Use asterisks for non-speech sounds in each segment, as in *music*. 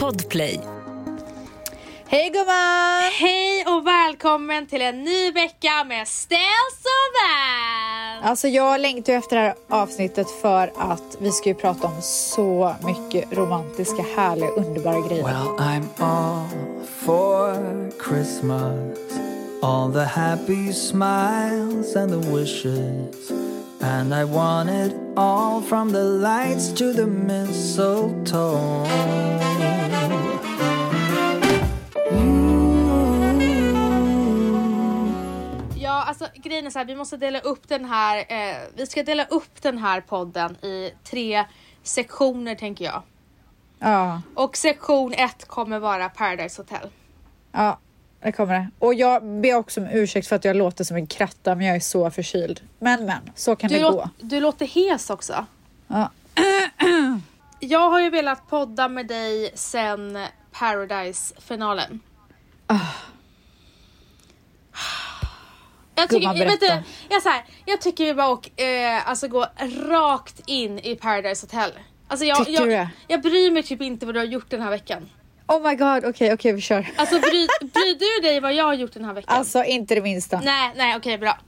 Podplay. Hej gumman! Hej och välkommen till en ny vecka med Ställs och Vans! Alltså jag längtar ju efter det här avsnittet för att vi ska ju prata om så mycket romantiska, härliga, underbara grejer. Well, I'm all for Christmas. All the happy smiles and the wishes. And I want it all from the lights to the mistletoe. Ja, alltså grejen är så här, vi måste dela upp den här, eh, vi ska dela upp den här podden i tre sektioner tänker jag. Ja, Och sektion ett kommer vara Paradise Hotel. ja, det kommer det. Och jag ber också om ursäkt för att jag låter som en kratta, men jag är så förkyld. Men men, så kan Du, det gå. du låter hes också. Ja. *clears throat* Jag har ju velat podda med dig sen Paradise-finalen. Jag tycker, vet du, jag, så här, jag tycker vi bara och, eh, alltså gå rakt in i Paradise Hotel. Alltså jag, Tycker jag, du jag bryr mig typ inte vad du har gjort den här veckan. Oh my god, okej, okej, vi kör. Alltså bry, bryr du dig vad jag har gjort den här veckan? Alltså inte det minsta. Nej, nej okej bra.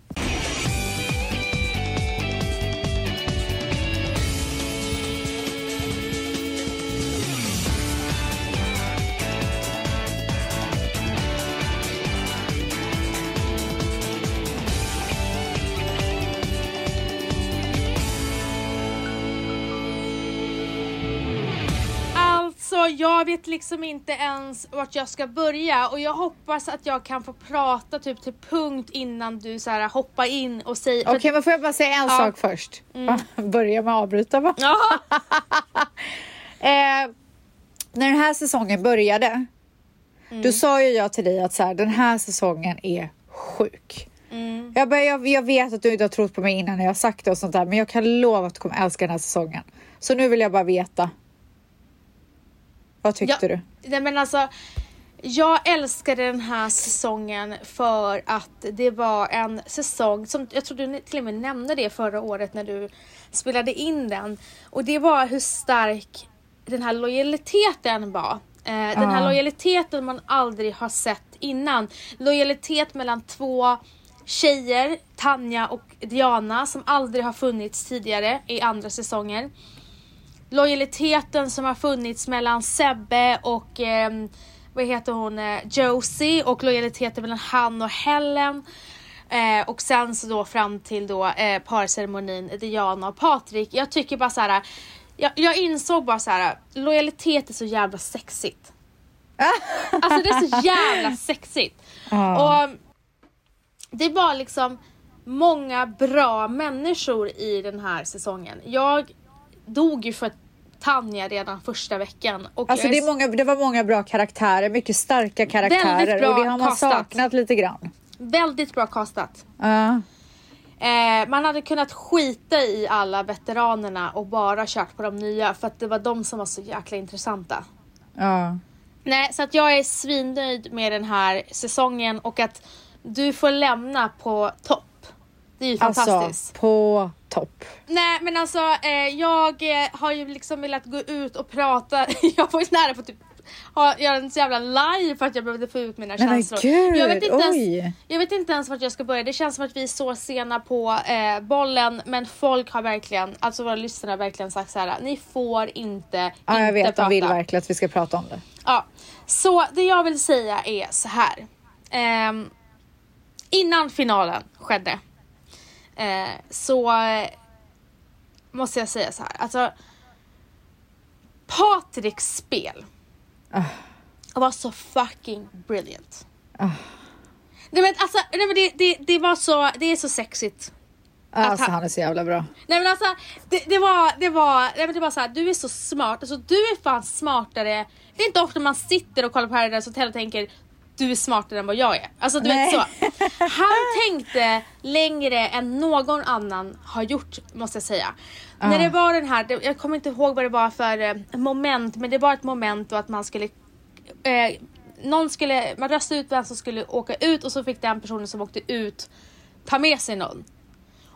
Jag vet liksom inte ens vart jag ska börja och jag hoppas att jag kan få prata typ till punkt innan du så här hoppar in och säger... Okej, men får jag bara säga en Ja. sak först? *laughs* Börja med att avbryta va? Jaha. *laughs* Eh, när den här säsongen började, Mm. då sa ju jag till dig att så här, den här säsongen är sjuk. Mm. Jag, bara, jag, jag vet att du inte har trott på mig innan när jag har sagt det och sånt där, men jag kan lova att du kommer älska den här säsongen. Så nu vill jag bara veta. Vad tyckte Ja. du? Nej men alltså, jag älskade den här säsongen för att det var en säsong som jag tror du till och med nämnde det förra året när du spelade in den. Och det var hur stark den här lojaliteten var. Eh, Den här Ja. lojaliteten man aldrig har sett innan. Lojalitet mellan två tjejer, Tanja och Diana, som aldrig har funnits tidigare i andra säsonger lojaliteten som har funnits mellan Sebbe och ehm, vad heter hon, eh, Josie och lojaliteten mellan han och Helen. Eh, och sen så då fram till då eh, parceremonin Diana och Patrik. Jag tycker bara så här. Jag, jag insåg bara så här. lojalitet är så jävla sexigt. *laughs* alltså det är så jävla sexigt. Ja. Och det var liksom många bra människor i den här säsongen. Jag dog ju för Tanja redan första veckan. Och Alltså det, många, det var många bra karaktärer, mycket starka karaktärer och det har man castat. saknat lite grann. väldigt bra castat. Ja. Eh, man hade kunnat skita i alla veteranerna och bara kört på de nya för att det var de som var så jäkla intressanta. ja. Nej, så att jag är svinnöjd med den här säsongen och att du får lämna på topp. Det är ju fantastiskt. Alltså på topp. Nej men alltså eh, jag eh, har ju liksom velat gå ut och prata. *laughs* jag var ju nära på att typ ha, göra en så jävla live för att jag behövde få ut mina men känslor. gud, jag, vet inte oj. ens, jag vet inte ens vart jag ska börja. Det känns som att vi är så sena på eh, bollen men folk har verkligen, alltså våra lyssnare har verkligen sagt så här: ni får inte Ja, inte jag vet, prata. de vill verkligen att vi ska prata om det. Ja, så det jag vill säga är så här. Ehm, innan finalen skedde eh, så eh, måste jag säga så här. Alltså, Patriks spel var så fucking brilliant. Nej men alltså, nej, men det, det, det var så, det är så sexigt. Alltså han- han är så jävla bra. Nej men alltså det, det var, det var, nej men det var så här, du är så smart, alltså du är fan smartare. Det är inte ofta man sitter och kollar på Paradise Hotel och tänker du är smartare än vad jag är. Alltså du Nej. vet så. *laughs* Han tänkte längre än någon annan har gjort måste jag säga. När det var den här, jag kommer inte ihåg vad det var för eh, moment men det var ett moment då att man skulle eh, någon skulle, man röstade ut vem som skulle åka ut och så fick den personen som åkte ut ta med sig någon.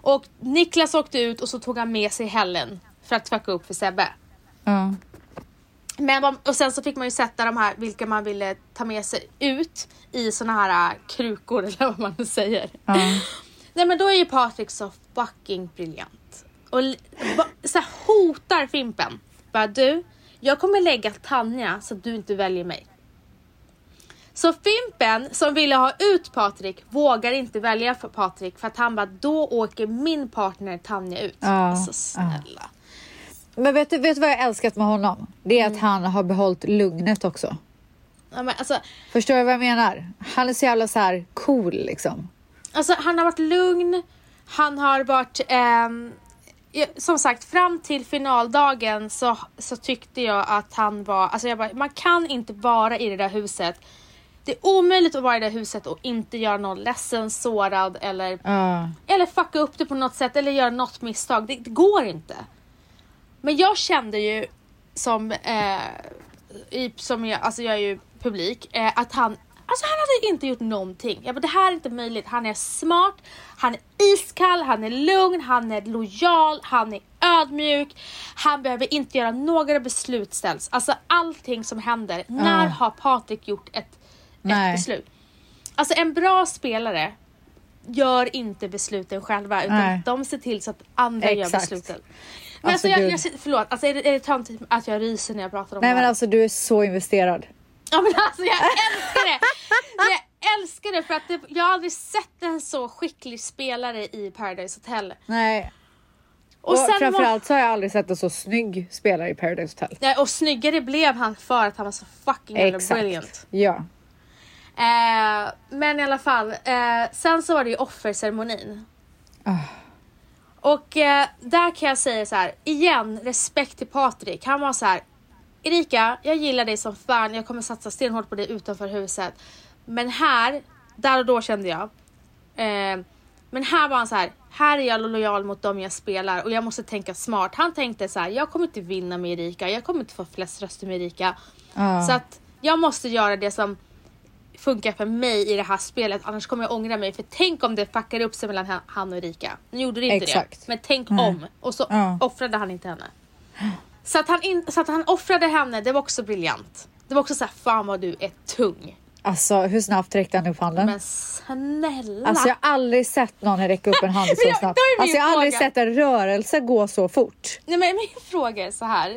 Och Niklas åkte ut och så tog han med sig Helen för att fucka upp för Sebbe. Ja. Men, och sen så fick man ju sätta de här, vilka man ville ta med sig ut i såna här äh, krukor *laughs* eller vad man nu säger. Ja. *laughs* Nej men då är ju Patrik så fucking briljant. Och så här hotar Fimpen. Bara du, jag kommer lägga Tanja så att du inte väljer mig. Så Fimpen som ville ha ut Patrik vågar inte välja för Patrik för att han bara då åker min partner Tanja ut. Ja, Alltså snälla. Men vet du, vet du vad jag älskat med honom? Det är Mm. att han har behållit lugnet också. Ja, men alltså, Förstår du vad jag menar? Han är så jävla så här cool liksom. Alltså han har varit lugn, han har varit... ja, som sagt, fram till finaldagen så, så tyckte jag att han var... Alltså jag bara, man kan inte vara i det där huset. Det är omöjligt att vara i det där huset och inte göra någon ledsen, sårad eller, Ja. eller fucka upp det på något sätt eller göra något misstag. Det, det går inte. Men jag kände ju som, eh, i, som jag, alltså jag är ju publik, eh, att han Alltså han hade inte gjort någonting. Jag bara, det här är inte möjligt. Han är smart, han är iskall, han är lugn, han är lojal, han är ödmjuk. Han behöver inte göra några beslut ställs. Alltså allting som händer. När har Patrik gjort ett, ett beslut? Alltså en bra spelare gör inte besluten själva utan Nej. de ser till så att andra gör Exakt. besluten. Men Alltså, alltså, jag, jag, förlåt, alltså är det, är det töntigt att jag ryser när jag pratar om Nej det men här? alltså du är så investerad. Ja men alltså jag älskar det! Jag älskar det för att det, jag har aldrig sett en så skicklig spelare i Paradise Hotel. Nej. Och, Och, framförallt så har jag aldrig sett en så snygg spelare i Paradise Hotel. Ja, och snyggare blev han för att han var så fucking jävla brilliant. Exakt. Ja. Eh, men i alla fall, eh, sen så var det ju offerceremonin. Ah. Och eh, där kan jag säga så här, igen, respekt till Patrik. Han var så här, Erika, jag gillar dig som fan, jag kommer satsa stenhårt på dig utanför huset. Men här, där och då kände jag, eh, men här var han så här, här är jag lojal mot dem jag spelar och jag måste tänka smart. Han tänkte så här, jag kommer inte vinna med Erika, jag kommer inte få flest röster med Erika. Ja. Så att jag måste göra det som funkar för mig i det här spelet annars kommer jag ångra mig för tänk om det fuckar upp sig mellan han- och Erika. Nu gjorde det inte Exakt. det. Men tänk Nej. om. Och så Ja. offrade han inte henne. Så att, han in, så att han offrade henne, det var också briljant. Det var också så här, fan vad du är tung. Alltså hur snabbt räckte han upp handen? Men snälla. Alltså jag har aldrig sett någon räcka upp en hand så *laughs* jag- snabbt. Alltså jag har aldrig sett en rörelse gå så fort. Nej men min fråga är så här.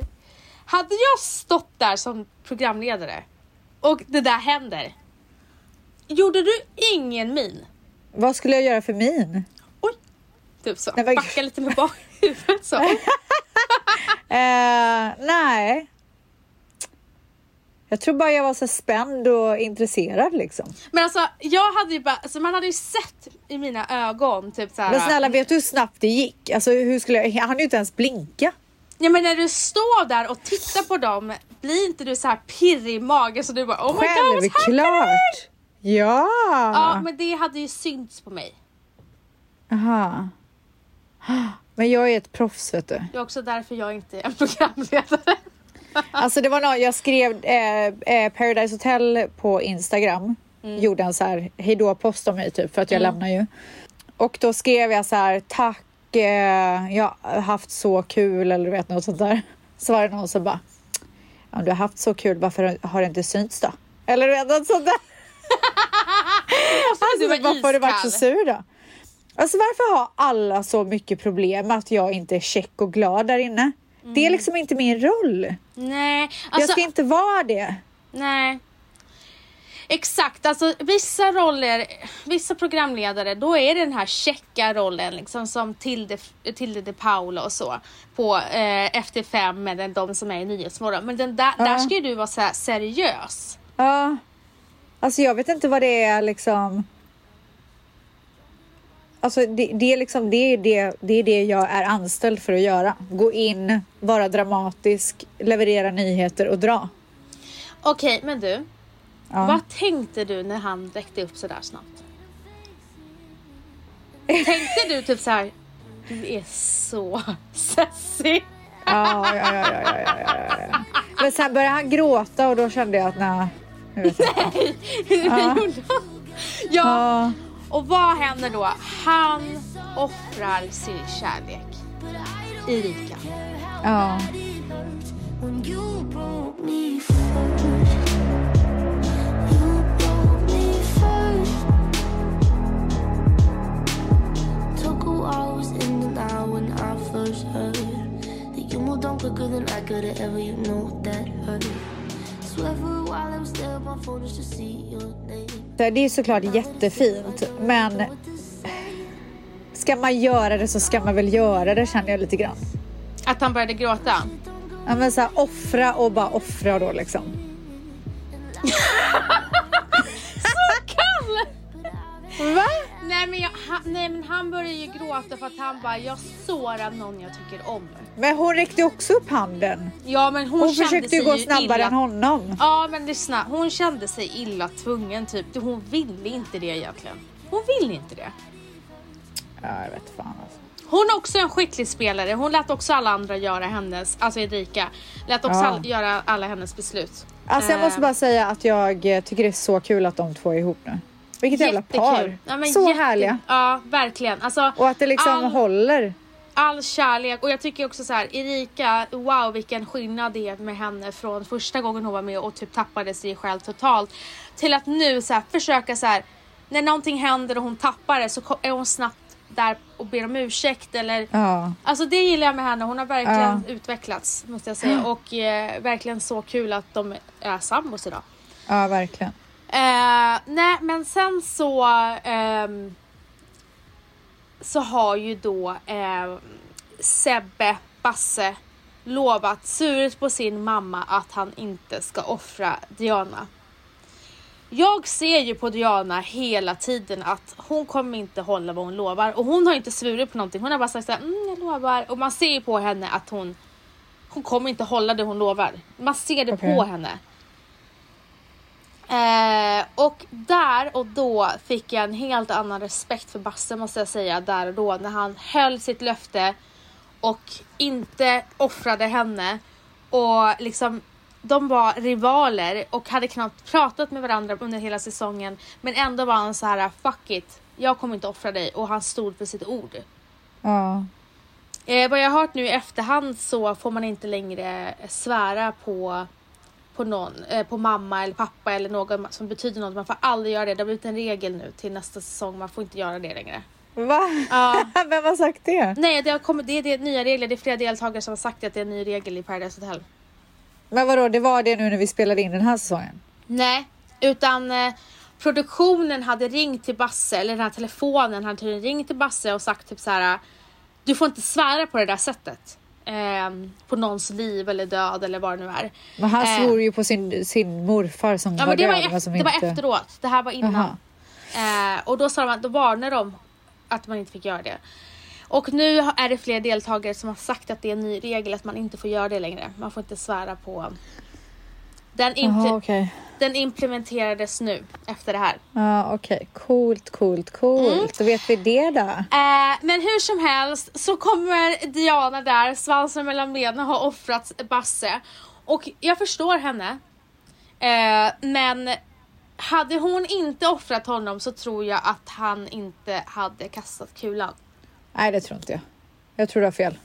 Hade jag stått där som programledare och det där händer. Gjorde du ingen min? Vad skulle jag göra för min? Oj! Typ så. Nej, Backa lite med bakhuvudet *laughs* så. *laughs* Eh, nej. Jag tror bara jag var så spänd och intresserad liksom. Men alltså jag hade ju bara, alltså man hade ju sett i mina ögon typ såhär. Men snälla vet du hur snabbt det gick? Alltså hur skulle jag, han hann ju inte ens blinka. Ja men när du står där och tittar på dem, blir inte du så här pirrig i magen så du bara oh my god what's happening? Ja! Ja men det hade ju synts på mig. Aha. Men jag är ett proffs vet du. Det är också därför jag inte är en programledare. Alltså det var någon, jag skrev eh, eh, Paradise Hotel på Instagram. Mm. Gjorde en så här hejdå post om mig typ för att jag lämnar ju. Och då skrev jag så här tack, eh, jag har haft så kul eller du vet något sånt där. Så var det någon som bara om du har haft så kul varför har det inte synts då? Eller du vet något sånt där. Var *laughs* Alltså, varför har du varit så sur då? Alltså varför har alla så mycket problem att jag inte är check och glad där inne? Det är liksom inte min roll. Nej, jag alltså ska inte vara det. nej. Exakt, alltså vissa roller, vissa programledare, då är det den här checka rollen liksom som Tilde, Tilde de Paula och så på eh, Efter fem med de som är i Nyhetsmorgon. Men den där, Ja. där ska ju du vara så här seriös. Ja. Alltså jag vet inte vad det är liksom. Alltså det, det är liksom det är det, det är det jag är anställd för att göra. Gå in, vara dramatisk, leverera nyheter och dra. Okej, men du. Ja. Vad tänkte du när han räckte upp sådär snabbt? Tänkte du typ så här, du är så. Ja, ja, ja, ja, ja, ja, ja, ja. Men sen började han gråta och då kände jag att nej. Nu vet jag. *laughs* inte. ja. och vad händer då? Han offrar sin kärlek. Erika. Ja. First heard that you moved on quicker than I could have ever. You know that hurt. Det är såklart jättefint, men ska man göra det så ska man väl göra det känner jag lite grann. Att han började gråta. Ja, men så här, offra och bara offra då liksom. *laughs* Va? Nej men, jag, han, nej men han började ju gråta för att han bara, jag sårar någon jag tycker om. Men hon räckte också upp handen. Ja men hon, Hon kände försökte sig ju gå snabbare illa. än honom. Ja men lyssna, hon kände sig illa tvungen typ. Hon ville inte det egentligen. Hon ville inte det. Ja, jag vet fan alltså. Hon är också en skicklig spelare. Hon lät också alla andra göra hennes, alltså Erika, lät också Ja. all, göra alla hennes beslut. Alltså jag måste Eh, bara säga att jag eh, tycker det är så kul att de två är ihop nu. Vilket jävla par. jättekul. Ja, men så jätte- härliga. Ja, verkligen. Alltså, Och att det liksom all, håller. all kärlek och jag tycker också så här, Erika, wow vilken skillnad det är med henne från första gången hon var med och typ tappade sig själv totalt till att nu så här, försöka så här, när någonting händer och hon tappar det så är hon snabbt där och ber om ursäkt eller Ja. Alltså det gillar jag med henne, hon har verkligen Ja. utvecklats måste jag säga och eh, verkligen så kul att de är sambos idag. ja, verkligen. Eh, nej men sen så ehm, så har ju då eh, Sebbe Basse lovat surt på sin mamma att han inte ska offra Diana. Jag ser ju på Diana hela tiden att hon kommer inte hålla vad hon lovar och hon har inte svurit på någonting. Hon har bara sagt såhär, mm, jag lovar och man ser ju på henne att hon hon kommer inte hålla det hon lovar. Man ser det Okej. på henne. Eh, och där och då fick jag en helt annan respekt för Basse måste jag säga där och då när han höll sitt löfte och inte offrade henne och liksom de var rivaler och hade knappt pratat med varandra under hela säsongen men ändå var han så här fuck it jag kommer inte offra dig och han stod för sitt ord. Ja. Eh, vad jag har hört nu i efterhand så får man inte längre svära på, på någon, eh, på mamma eller pappa eller någon som betyder något. Man får aldrig göra det. Det har blivit en regel nu till nästa säsong. Man får inte göra det längre. Va? Ja. *laughs* Vem har sagt det? Nej, det, har kommit, det, är- det är nya regler. Det är flera deltagare som har sagt att det är en ny regel i Paradise Hotel. Men vadå, det var det nu när vi spelade in den här säsongen? Nej, utan eh, produktionen hade ringt till Basse, eller den här telefonen hade ringt till Basse och sagt typ så här. Du får inte svära på det där sättet. Eh, på någons liv eller död eller vad det nu är. Men han Eh. svor ju på sin, sin morfar som Ja var men det var, död men efter, det var inte... efteråt, det här var innan. Eh, och då sa de, då varnade de att man inte fick göra det. Och nu är det fler deltagare som har sagt att det är en ny regel att man inte får göra det längre. Man får inte svära på... Den, imple- Jaha, okej. den implementerades nu efter det här. Ja, okej. Coolt, coolt, coolt. Mm. Då vet vi det då. Eh, men hur som helst så kommer Diana där, svansen mellan benen, har offrat Basse. Och jag förstår henne. Eh, men hade hon inte offrat honom så tror jag att han inte hade kastat kulan. Nej, det tror inte jag. Jag tror du har fel.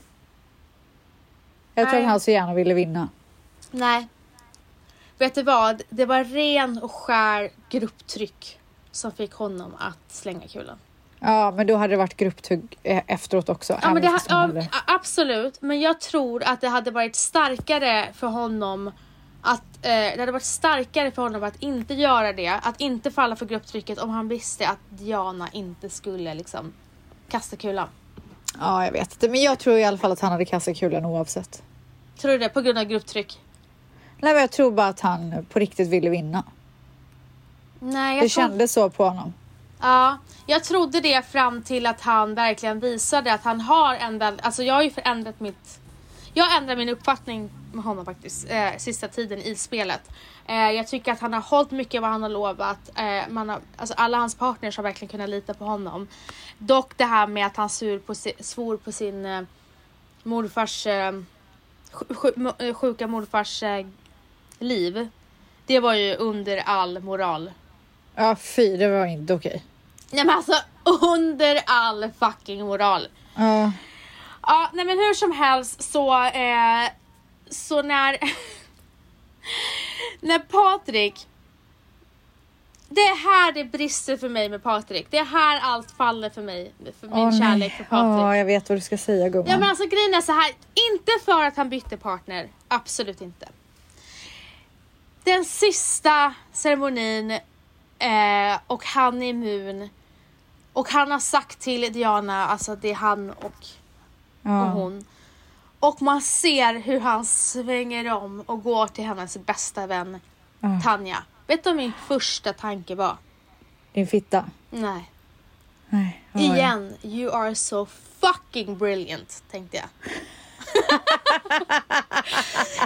Jag tror Nej. att han så gärna ville vinna. Nej. Vet du vad? Det var ren och skär grupptryck som fick honom att slänga kulan. Ja, men då hade det varit grupptugg eh, efteråt också. Ja, men det, ja, absolut, men jag tror att det hade varit starkare för honom att eh, det hade varit starkare för honom att inte göra det, att inte falla för grupptrycket om han visste att Diana inte skulle liksom kasta kulan. Ja, jag vet inte. Men jag tror i alla fall att han hade kastat kulan oavsett. Tror du det? På grund av grupptryck? Nej, men jag tror bara att han på riktigt ville vinna. Nej, jag Det tror... kändes så på honom. Ja, jag trodde det fram till att han verkligen visade att han har väl... Alltså jag har ju förändrat mitt... Jag har ändrat min uppfattning med honom faktiskt, eh, sista tiden i spelet. Eh, jag tycker att han har hållit mycket vad han har lovat. Eh, man har, alltså alla hans partners har verkligen kunnat lita på honom. Dock det här med att han sur på si, svor på sin eh, morfars... Eh, sj- eh, sjuka morfars eh, liv. Det var ju under all moral. Ja, fy, det var inte okej. Nej men alltså under all fucking moral. Ja, Ja, nej men hur som helst så eh, så när, *laughs* när Patrik det är här det brister för mig med Patrik. Det är här allt faller för mig. För min Åh, kärlek nej. för Patrik. Ja, jag vet vad du ska säga gumman. Ja men alltså grejen är så här. inte för att han bytte partner, absolut inte. Den sista ceremonin eh, och han är immun och han har sagt till Diana, alltså det är han och, och ja. hon. Och man ser hur han svänger om och går till hennes bästa vän Ja. Tanja. Vet du vad min första tanke var? Din fitta. Nej. Nej? Igen, you are so fucking brilliant, tänkte jag. *laughs*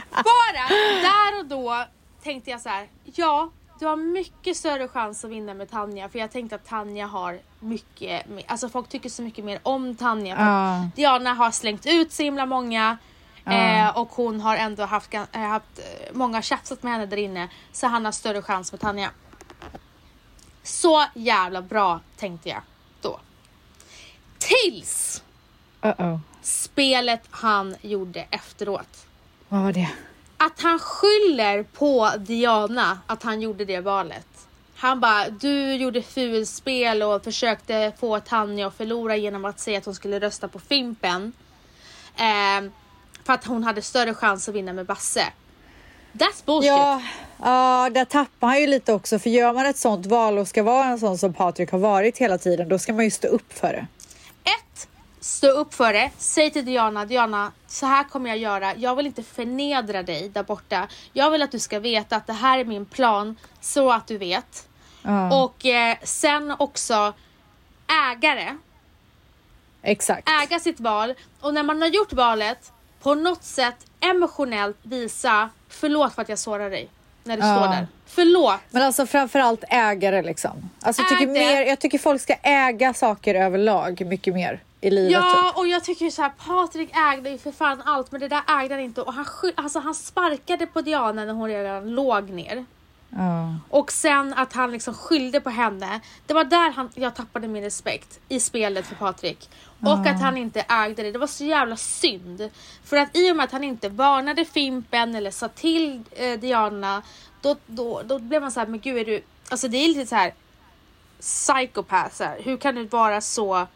Bara där och då tänkte jag så här, ja, du har mycket större chans att vinna med Tanja för jag tänkte att Tanja har mycket, alltså folk tycker så mycket mer om Tanja. Ja. Diana har slängt ut så himla många Ja. eh, och hon har ändå haft, eh, haft eh, många tjafsat med henne där inne så han har större chans med Tanja. Så jävla bra tänkte jag då. Tills Uh-oh. spelet han gjorde efteråt. Vad var det? Att han skyller på Diana att han gjorde det valet. Han bara, du gjorde fulspel och försökte få Tanja att förlora genom att säga att hon skulle rösta på Fimpen. Eh, för att hon hade större chans att vinna med Basse. That's bullshit. Ja, ja, där tappar han ju lite också. För gör man ett sånt val och ska vara en sån som Patrik har varit hela tiden, då ska man ju stå upp för det. Stå upp för det. Säg till Diana, Diana, så här kommer jag göra. Jag vill inte förnedra dig där borta. Jag vill att du ska veta att det här är min plan, så att du vet. Ja, Och eh, sen också ägare, exakt. äga sitt val. Och när man har gjort valet, på något sätt emotionellt visa, förlåt för att jag sårar dig. När du Ja. står där. Förlåt. Men alltså framförallt ägare liksom. Alltså, jag, tycker mer, jag tycker folk ska äga saker överlag mycket mer i livet. Ja, Typ. och jag tycker ju så här, Patrik ägde ju för fan allt, men det där ägde han inte. Och han, alltså, han sparkade på Diana när hon redan låg ner. Ja. Och sen att han liksom skyllde på henne. Det var där han, jag tappade min respekt i spelet för Patrik. Och att han inte ägde det. Det var så jävla synd. För att i och med att han inte varnade Fimpen eller sa till eh, Diana. Då, då, då blev man så här, men gud är du... Alltså det är lite så här här. Hur kan du vara så...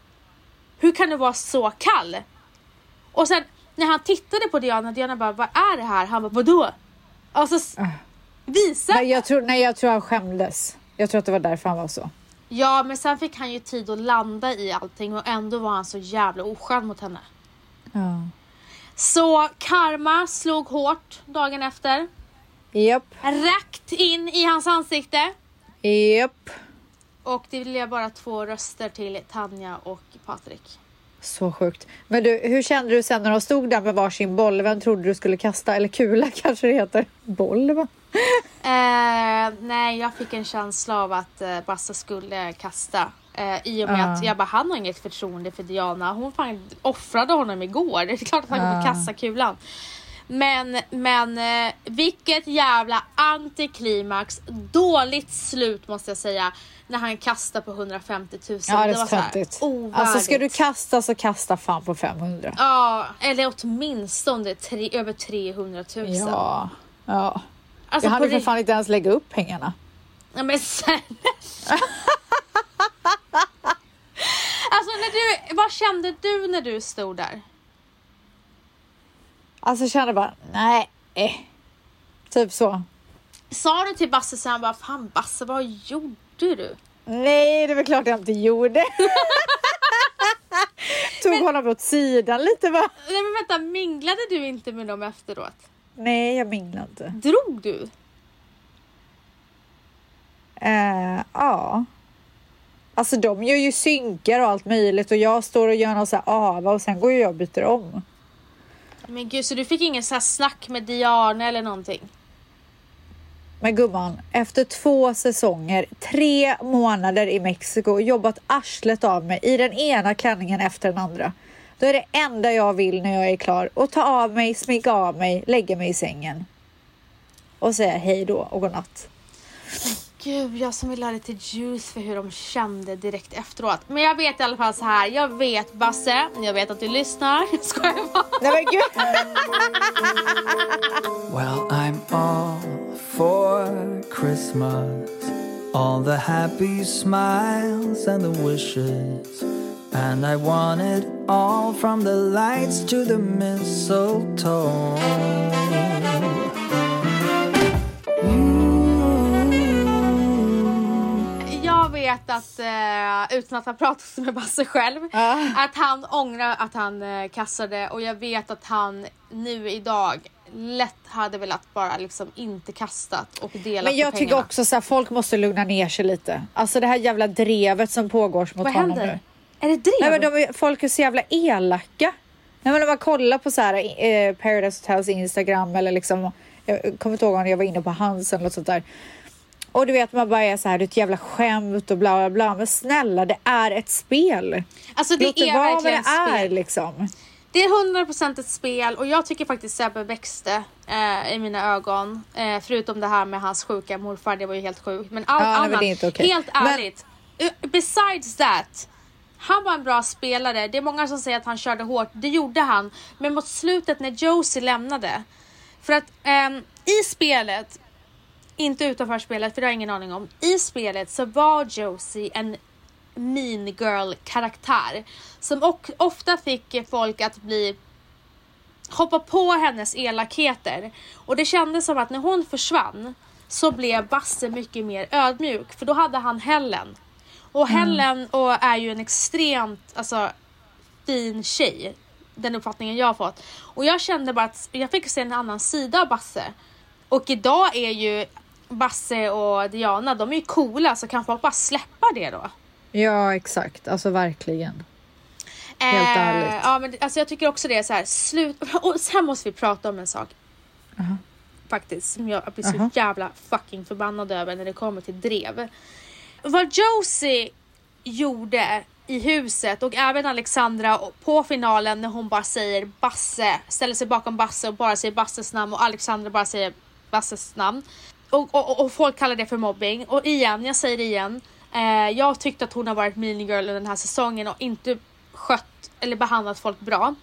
Hur kan du vara så kall? Och sen när han tittade på Diana, Diana bara, vad är det här? Han bara, vadå? Alltså s- visa Nej, jag tror, nej, jag tror han skämdes. Jag tror att det var därför han var så. Ja, men sen fick han ju tid att landa i allting och ändå var han så jävla oskön mot henne. Ja. Så karma slog hårt dagen efter. Japp, Rakt in i hans ansikte. japp. Och det blev bara två röster till Tanja och Patrik. Så sjukt. Men du, hur kände du sen när de stod där med varsin boll? Vem trodde du skulle kasta? Eller kula *laughs* kanske det heter? Boll va? Eh, nej, jag fick en känsla av att eh, Bassa skulle kasta. Eh, I och med Ja. att jag bara, han har inget förtroende för Diana. Hon fan offrade honom igår. Det är klart att han kommer Ja. kasta kulan. Men, men eh, vilket jävla antiklimax. Dåligt slut måste jag säga. När han kastar på 150 000. Ja, det är var så här töntigt. ovärdigt. Alltså ska du kasta så kasta fan på 500. Ja, eller åtminstone tre, över 300 000. Ja. ja. Alltså, Jag hade för fan inte ens lägga upp pengarna. Ja, men sen... *laughs* alltså när du, vad kände du när du stod där? Alltså jag kände bara, nej. Eh. Typ så. Sa du till Basse sen bara, fan Basse vad gjorde du? Nej, det väl klart jag inte gjorde. *laughs* Tog honom åt sidan lite va? Nej men vänta, minglade du inte med dem efteråt? Nej, jag minglade inte. Drog du? Eh, ja. Alltså de gör ju synkar och allt möjligt och jag står och gör någon så här ava och sen går ju jag och byter om. Men gud, så du fick ingen så här snack med Diana eller någonting? Men gumman, efter två säsonger, tre månader i Mexiko, jobbat arslet av mig i den ena klänningen efter den andra. Då är det enda jag vill när jag är klar att ta av mig, sminka av mig, lägga mig i sängen. Och säga hej då och godnatt gud, jag som vill ha lite juice för hur de kände direkt efteråt. Men jag vet i alla fall så här. jag vet Basse, jag vet att du lyssnar. Jag skojar bara. Nej men gud! Well, I'm all for Christmas. All the happy smiles and the wishes. And I want it all from the lights to the mistletoe. Vet att, eh, utan att ha pratat med Basse själv, Ja. att han ångrar att han eh, kastade och jag vet att han nu idag lätt hade velat bara liksom inte kastat och delat Men jag tycker pengarna. också så här, folk måste lugna ner sig lite. Alltså det här jävla drevet som pågår mot Vad honom händer? nu. Är det drev? Nej men de, folk är så jävla elaka. Nej, men om man kollar på så här, eh, Paradise Hotels Instagram eller liksom, jag kommer inte ihåg om jag var inne på hans eller något sånt där. Och du vet man bara är så här, det är ett jävla skämt och bla bla bla. Men snälla det är ett spel. Alltså det Låt det är vara vad det är spel. liksom. Det är 100% ett spel och jag tycker faktiskt Sebbe växte eh, i mina ögon. Eh, förutom det här med hans sjuka morfar, det var ju helt sjukt. Men allt Ja, nej, men annat, är inte okej. helt Men- ärligt. eh, Besides that. Han var en bra spelare. Det är många som säger att han körde hårt. Det gjorde han. Men mot slutet när Josie lämnade. För att ehm, i spelet, inte utanför spelet för det har jag ingen aning om. I spelet så var Josie en mean girl karaktär. Som ofta fick folk att bli hoppa på hennes elakheter. Och det kändes som att när hon försvann så blev Basse mycket mer ödmjuk för då hade han Helen. Och Helen och är ju en extremt alltså, fin tjej. Den uppfattningen jag har fått. Och jag kände bara att jag fick se en annan sida av Basse. Och idag är ju Basse och Diana, de är ju coola så kan folk bara släppa det då? Ja exakt, alltså verkligen. Helt Eh, ärligt. Ja, men alltså jag tycker också det är så här, slut. *laughs* Och sen måste vi prata om en sak. Faktiskt, som jag blir så Aha. jävla fucking förbannad över när det kommer till drev. Vad Josie gjorde i huset och även Alexandra på finalen när hon bara säger Basse, ställer sig bakom Basse och bara säger Basses namn och Alexandra bara säger Basses namn. Och, och, och folk kallar det för mobbing. Och igen, jag säger det igen. Eh, jag tyckte att hon har varit mean girl den här säsongen och inte skött eller behandlat folk bra.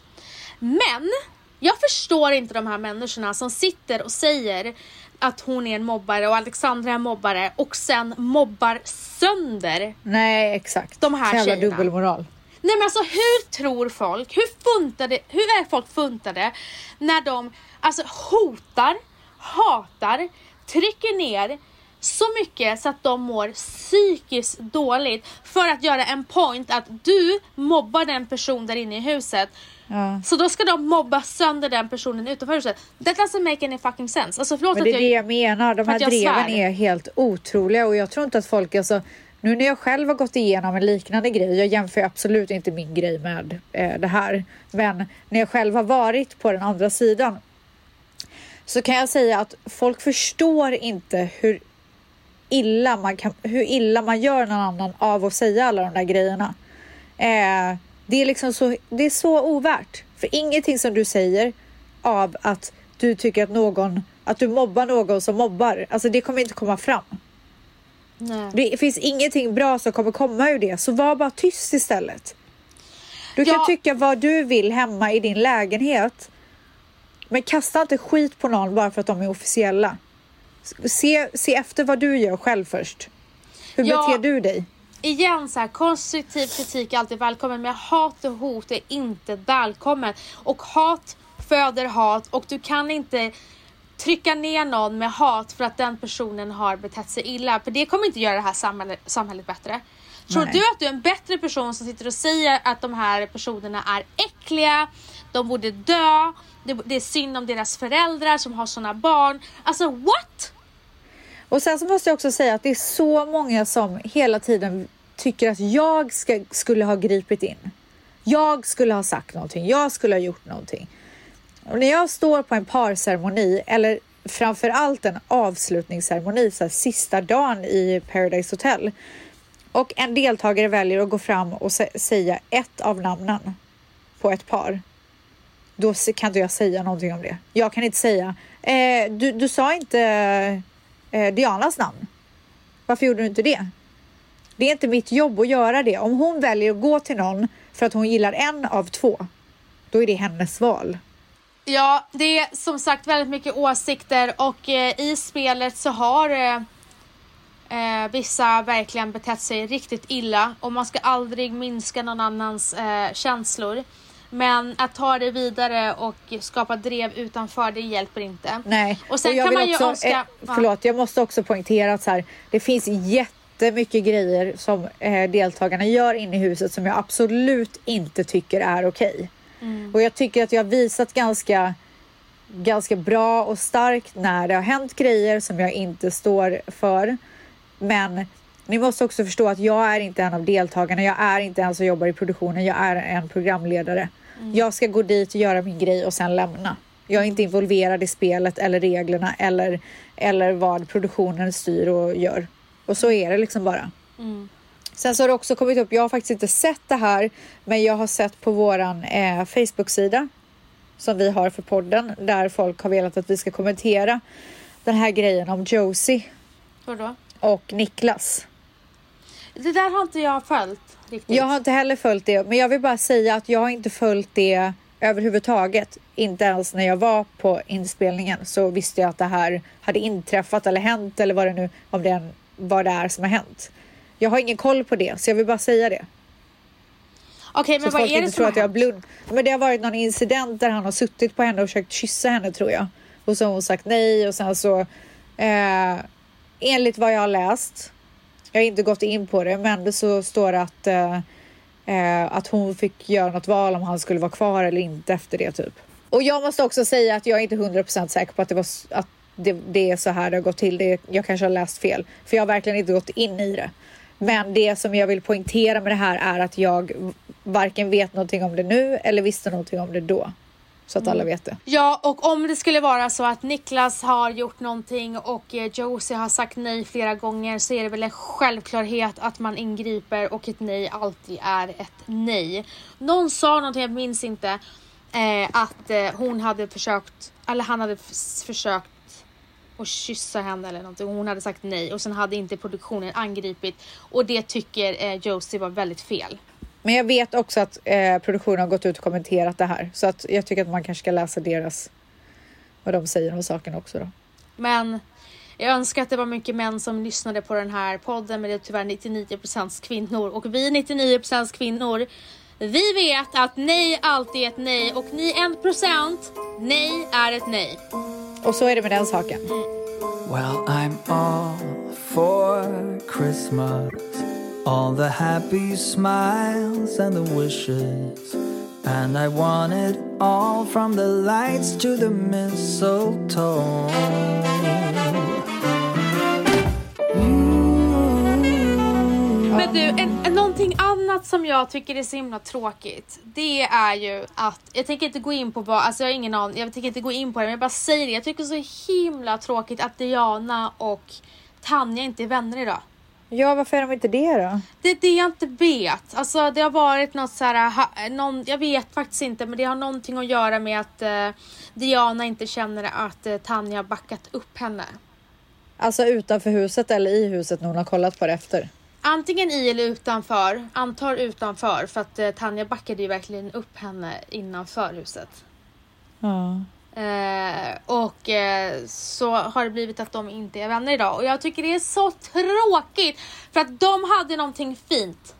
Men jag förstår inte de här människorna som sitter och säger att hon är en mobbare och Alexandra är en mobbare och sen mobbar sönder. Nej exakt. De här jävla tjejerna. dubbelmoral. Nej men alltså hur tror folk, hur funtade, hur är folk funtade när de alltså hotar, hatar, trycker ner så mycket så att de mår psykiskt dåligt för att göra en point att du mobbar den person där inne i huset Ja. så då ska de mobba sönder den personen utanför huset. That doesn't make any fucking sense. Alltså förlåt Men det är att det jag... jag menar. De här jag dreven är helt otroliga och jag tror inte att folk alltså nu när jag själv har gått igenom en liknande grej, jag jämför absolut inte min grej med eh, det här, men när jag själv har varit på den andra sidan så kan jag säga att folk förstår inte hur illa man, kan, hur illa man gör någon annan av att säga alla de där grejerna. Eh, det är liksom så, det är så ovärt. För ingenting som du säger av att du tycker att någon, att du mobbar någon som mobbar, alltså det kommer inte komma fram. Nej. Det finns ingenting bra som kommer komma ur det, så var bara tyst istället. Du kan Ja. tycka vad du vill hemma i din lägenhet, men kasta inte skit på någon bara för att de är officiella. Se, se efter vad du gör själv först. Hur Ja. beter du dig? igen så här, konstruktiv kritik är alltid välkommen men hat och hot är inte välkommen. Och hat föder hat och du kan inte trycka ner någon med hat för att den personen har betett sig illa. För det kommer inte göra det här samhället, samhället bättre. Tror Nej. du att du är en bättre person som sitter och säger att de här personerna är äckliga, de borde dö, det, det är synd om deras föräldrar som har sådana barn. Alltså what? Och sen så måste jag också säga att det är så många som hela tiden tycker att jag ska, skulle ha gripit in. Jag skulle ha sagt någonting. Jag skulle ha gjort någonting. Och när jag står på en parceremoni eller framför allt en avslutningsceremoni, så här, sista dagen i Paradise Hotel och en deltagare väljer att gå fram och sä- säga ett av namnen på ett par då kan inte jag säga någonting om det. Jag kan inte säga, eh, du, du sa inte eh, Dianas namn. Varför gjorde du inte det? Det är inte mitt jobb att göra det. Om hon väljer att gå till någon för att hon gillar en av två, då är det hennes val. Ja, det är som sagt väldigt mycket åsikter och eh, i spelet så har eh, eh, vissa verkligen betett sig riktigt illa och man ska aldrig minska någon annans eh, känslor. Men att ta det vidare och skapa drev utanför, det hjälper inte. Nej, Och sen jag kan man ju också, önska- eh, förlåt, jag måste också poängtera att så här, det finns jättemycket grejer som eh, deltagarna gör inne i huset som jag absolut inte tycker är okej. Mm. Och jag tycker att jag har visat ganska, ganska bra och starkt när det har hänt grejer som jag inte står för. Men ni måste också förstå att jag är inte en av deltagarna. Jag är inte en som jobbar i produktionen. Jag är en programledare. Jag ska gå dit och göra min grej och sen lämna. Jag är inte involverad i spelet eller reglerna eller, eller vad produktionen styr och gör. Och så är det liksom bara. Sen så har det också kommit upp, jag har faktiskt inte sett det här, men jag har sett på våran eh, Facebook-sida som vi har för podden där folk har velat att vi ska kommentera den här grejen om Josie Vadå? och Niklas. Det där har inte jag följt riktigt. Jag har inte heller följt det, men jag vill bara säga att jag har inte följt det överhuvudtaget. Inte ens när jag var på inspelningen så visste jag att det här hade inträffat eller hänt eller vad det nu om det, vad det är som har hänt. Jag har ingen koll på det, så jag vill bara säga det. Okej, men vad folk är det inte som tror har att jag blund. Men det har varit någon incident där han har suttit på henne och försökt kyssa henne tror jag. Och så har hon sagt nej och sen så eh, enligt vad jag har läst. Jag har inte gått in på det, men det så står det att eh, eh, att hon fick göra något val om han skulle vara kvar eller inte efter det typ. Och jag måste också säga att jag är inte 100% säker på att det var att det, det är så här det har gått till. Det, jag kanske har läst fel, för jag har verkligen inte gått in i det. Men det som jag vill poängtera med det här är att jag varken vet någonting om det nu eller visste någonting om det då. Så att alla vet det. Ja, och om det skulle vara så att Niklas har gjort någonting och eh, Josie har sagt nej flera gånger så är det väl en självklarhet att man ingriper och ett nej alltid är ett nej. Någon sa någonting, jag minns inte, eh, att eh, hon hade försökt, eller han hade försökt att kyssa henne eller någonting. Hon hade sagt nej och sen hade inte produktionen angripit och det tycker eh, Josie var väldigt fel. Men jag vet också att eh, produktionen har gått ut och kommenterat det här. Så att jag tycker att man kanske ska läsa deras, vad de säger om saken också då. Men jag önskar att det var mycket män som lyssnade på den här podden men det är tyvärr 99% kvinnor och vi 99% kvinnor vi vet att nej alltid är ett nej och ni 1% nej är ett nej. Och så är det med den saken. Well, I'm all for Christmas. All the happy smiles and the wishes. And I want it all from the lights to the mistletoe. Men du, en, en, någonting annat som jag tycker är så himla tråkigt. Det är ju att, jag tänker inte gå in på vad, alltså jag har ingen aning, jag tänker inte gå in på det men jag bara säger det. Jag tycker det är så himla tråkigt att Diana och Tanja inte är vänner idag. Ja, varför är de inte det då? Det är det jag inte vet. Alltså det har varit något så här, ha, någon, jag vet faktiskt inte men det har någonting att göra med att eh, Diana inte känner att eh, Tanja har backat upp henne. Alltså utanför huset eller i huset när hon har kollat på det efter. Antingen i eller utanför, antar utanför för att eh, Tanja backade ju verkligen upp henne innanför huset. Ja. Eh, och eh, så har det blivit att de inte är vänner idag och jag tycker det är så tråkigt för att de hade någonting fint.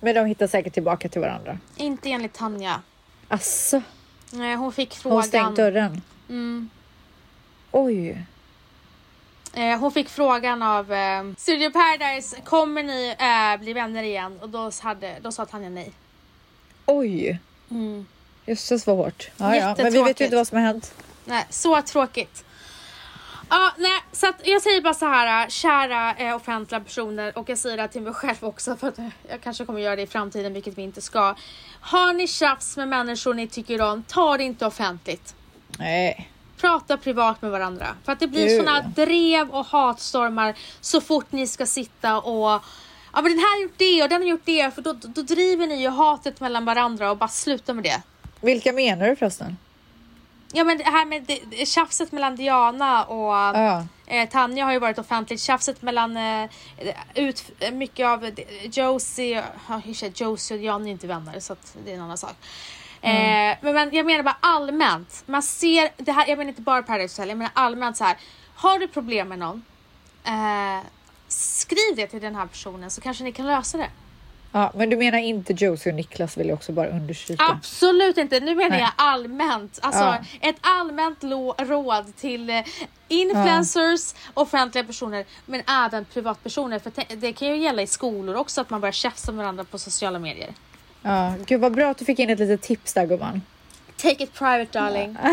Men de hittar säkert tillbaka till varandra. Inte enligt Tanja. Asså, Eh, hon fick frågan. hon stängt dörren? Mm. Oj. Eh, hon fick frågan av eh, Studio Paradise, kommer ni eh, bli vänner igen? Och då, hade, då sa Tanja nej. Oj. Mm. Jösses vad hårt. Ja, ja. Men vi vet ju inte vad som har hänt. Nej, så tråkigt. Ja, nej, så att jag säger bara så här, äh, kära eh, offentliga personer och jag säger det här till mig själv också för att eh, jag kanske kommer göra det i framtiden, vilket vi inte ska. Har ni tjafs med människor ni tycker om, ta det inte offentligt. Nej. Prata privat med varandra. För att det blir Gud. såna drev och hatstormar så fort ni ska sitta och Ja men den här har gjort det och den har gjort det för då, då driver ni ju hatet mellan varandra och bara sluta med det. Vilka menar du förresten? ja men det här med det, tjafset mellan Diana och Ja. eh, Tanja har ju varit offentligt. Tjafset mellan eh, ut, mycket av Josie, Josie och Diana är inte vänner så att det är en annan sak. Eh, men, men jag menar bara allmänt. Man ser, det här, jag menar inte bara Paradise Hotel, jag menar allmänt så här. Har du problem med någon, eh, skriv det till den här personen så kanske ni kan lösa det. Ja, men du menar inte Josie och Niklas vill jag också bara understryka. Absolut inte, nu menar Nej. jag allmänt. Alltså Ja. ett allmänt råd till eh, influencers, offentliga personer men även privatpersoner. För det kan ju gälla i skolor också att man börjar tjafsa med varandra på sociala medier. Ja, gud vad bra att du fick in ett litet tips där gumman. Take it private darling. *laughs*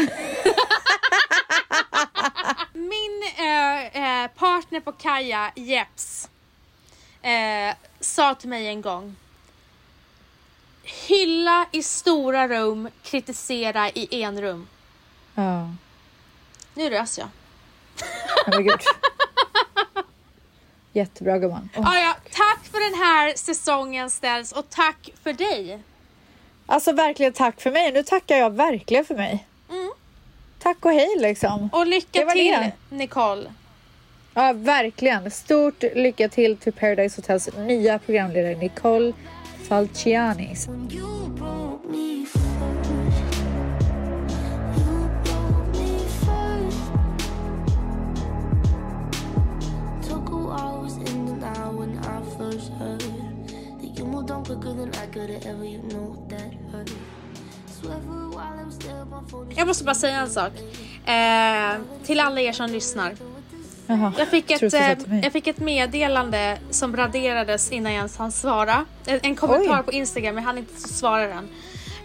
Min eh, eh, partner på Kaja, Jeps, eh, sa till mig en gång. Hylla i stora rum, kritisera i enrum. Ja, Nu rös jag. herregud. Jättebra gumman. Åh. Ah, ja, tack för den här säsongen ställs och tack för dig. Alltså verkligen tack för mig. Nu tackar jag verkligen för mig. Mm. Tack och hej liksom. Och lycka till det. Nicole. Ja, verkligen. Stort lycka till till Paradise Hotels nya programledare Nicole Falciani. Jag måste bara säga en sak. Eh, till alla er som lyssnar. Jaha, Jag fick, tror ett, eh, jag fick ett meddelande som raderades innan jag ens hann svara. En, en kommentar Oj. på Instagram, jag hann inte svara den.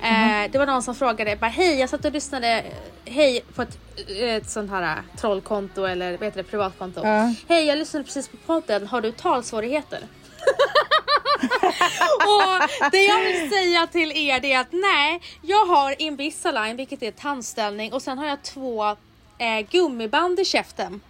Eh, Mhm. Det var någon som frågade, bara, hej jag satt och lyssnade, eh, hej på ett, ett sånt här eh, trollkonto eller vad heter det, privatkonto. Ja. Hej jag lyssnade precis på podden, har du talsvårigheter? *laughs* och det jag vill säga till er det är att nej, jag har Invisalign vilket är tandställning och sen har jag två eh, gummiband i käften.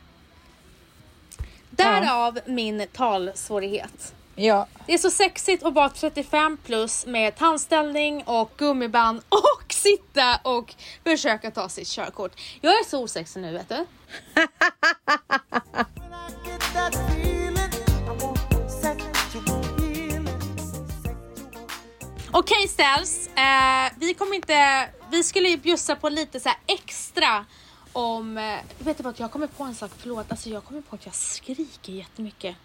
Därav min talsvårighet. Ja, Det är så sexigt att vara 35 plus med tandställning och gummiband *laughs* och sitta och försöka ta sitt körkort. Jag är så osexig nu vet du. *laughs* Okej Ställs, eh, vi kommer inte, vi skulle ju bjussa på lite så här extra om, eh, vet du vad jag kommer på en sak, förlåt, alltså jag kommer på att jag skriker jättemycket.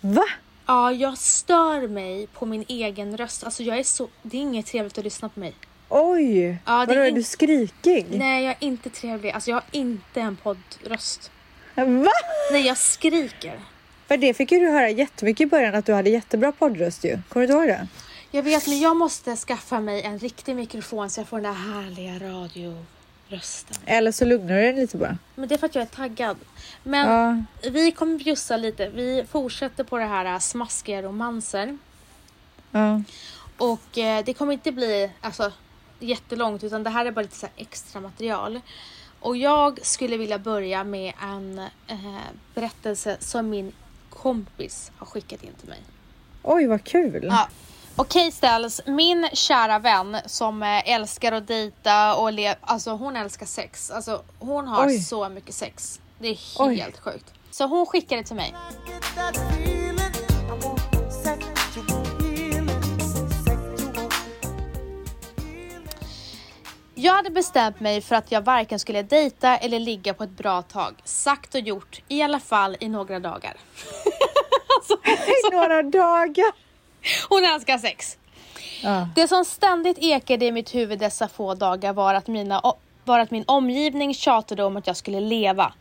va? Ja, jag stör mig på min egen röst, alltså jag är så, det är inget trevligt att lyssna på mig. Oj, Ja, vadå är är in- du skrikig? Nej, jag är inte trevlig, alltså jag har inte en poddröst. Va? Nej, jag skriker. För det fick ju du höra jättemycket i början att du hade jättebra poddröst ju. Kommer du ihåg det? Jag vet, men jag måste skaffa mig en riktig mikrofon så jag får den där härliga radiorösten. Eller så lugnar du dig lite bara. Men det är för att jag är taggad. Men Ja, vi kommer bjussa lite. Vi fortsätter på det här äh, smaskiga romanser. ja. Och eh, det kommer inte bli alltså, jättelångt utan det här är bara lite så här extra material. Och jag skulle vilja börja med en eh, berättelse som min kompis har skickat in till mig. Oj, vad kul. Ja. Okej Ställs, min kära vän som eh, älskar att dejta och le- alltså hon älskar sex. Alltså hon har Oj. så mycket sex. Det är Oj. helt sjukt. Så hon skickade till mig. Jag hade bestämt mig för att jag varken skulle dejta eller ligga på ett bra tag. Sagt och gjort, i alla fall i några dagar. *laughs* alltså, I några dagar. Hon älskar sex. Ja. Det som ständigt ekade i mitt huvud dessa få dagar var att, mina, var att min omgivning tjatade om att jag skulle leva.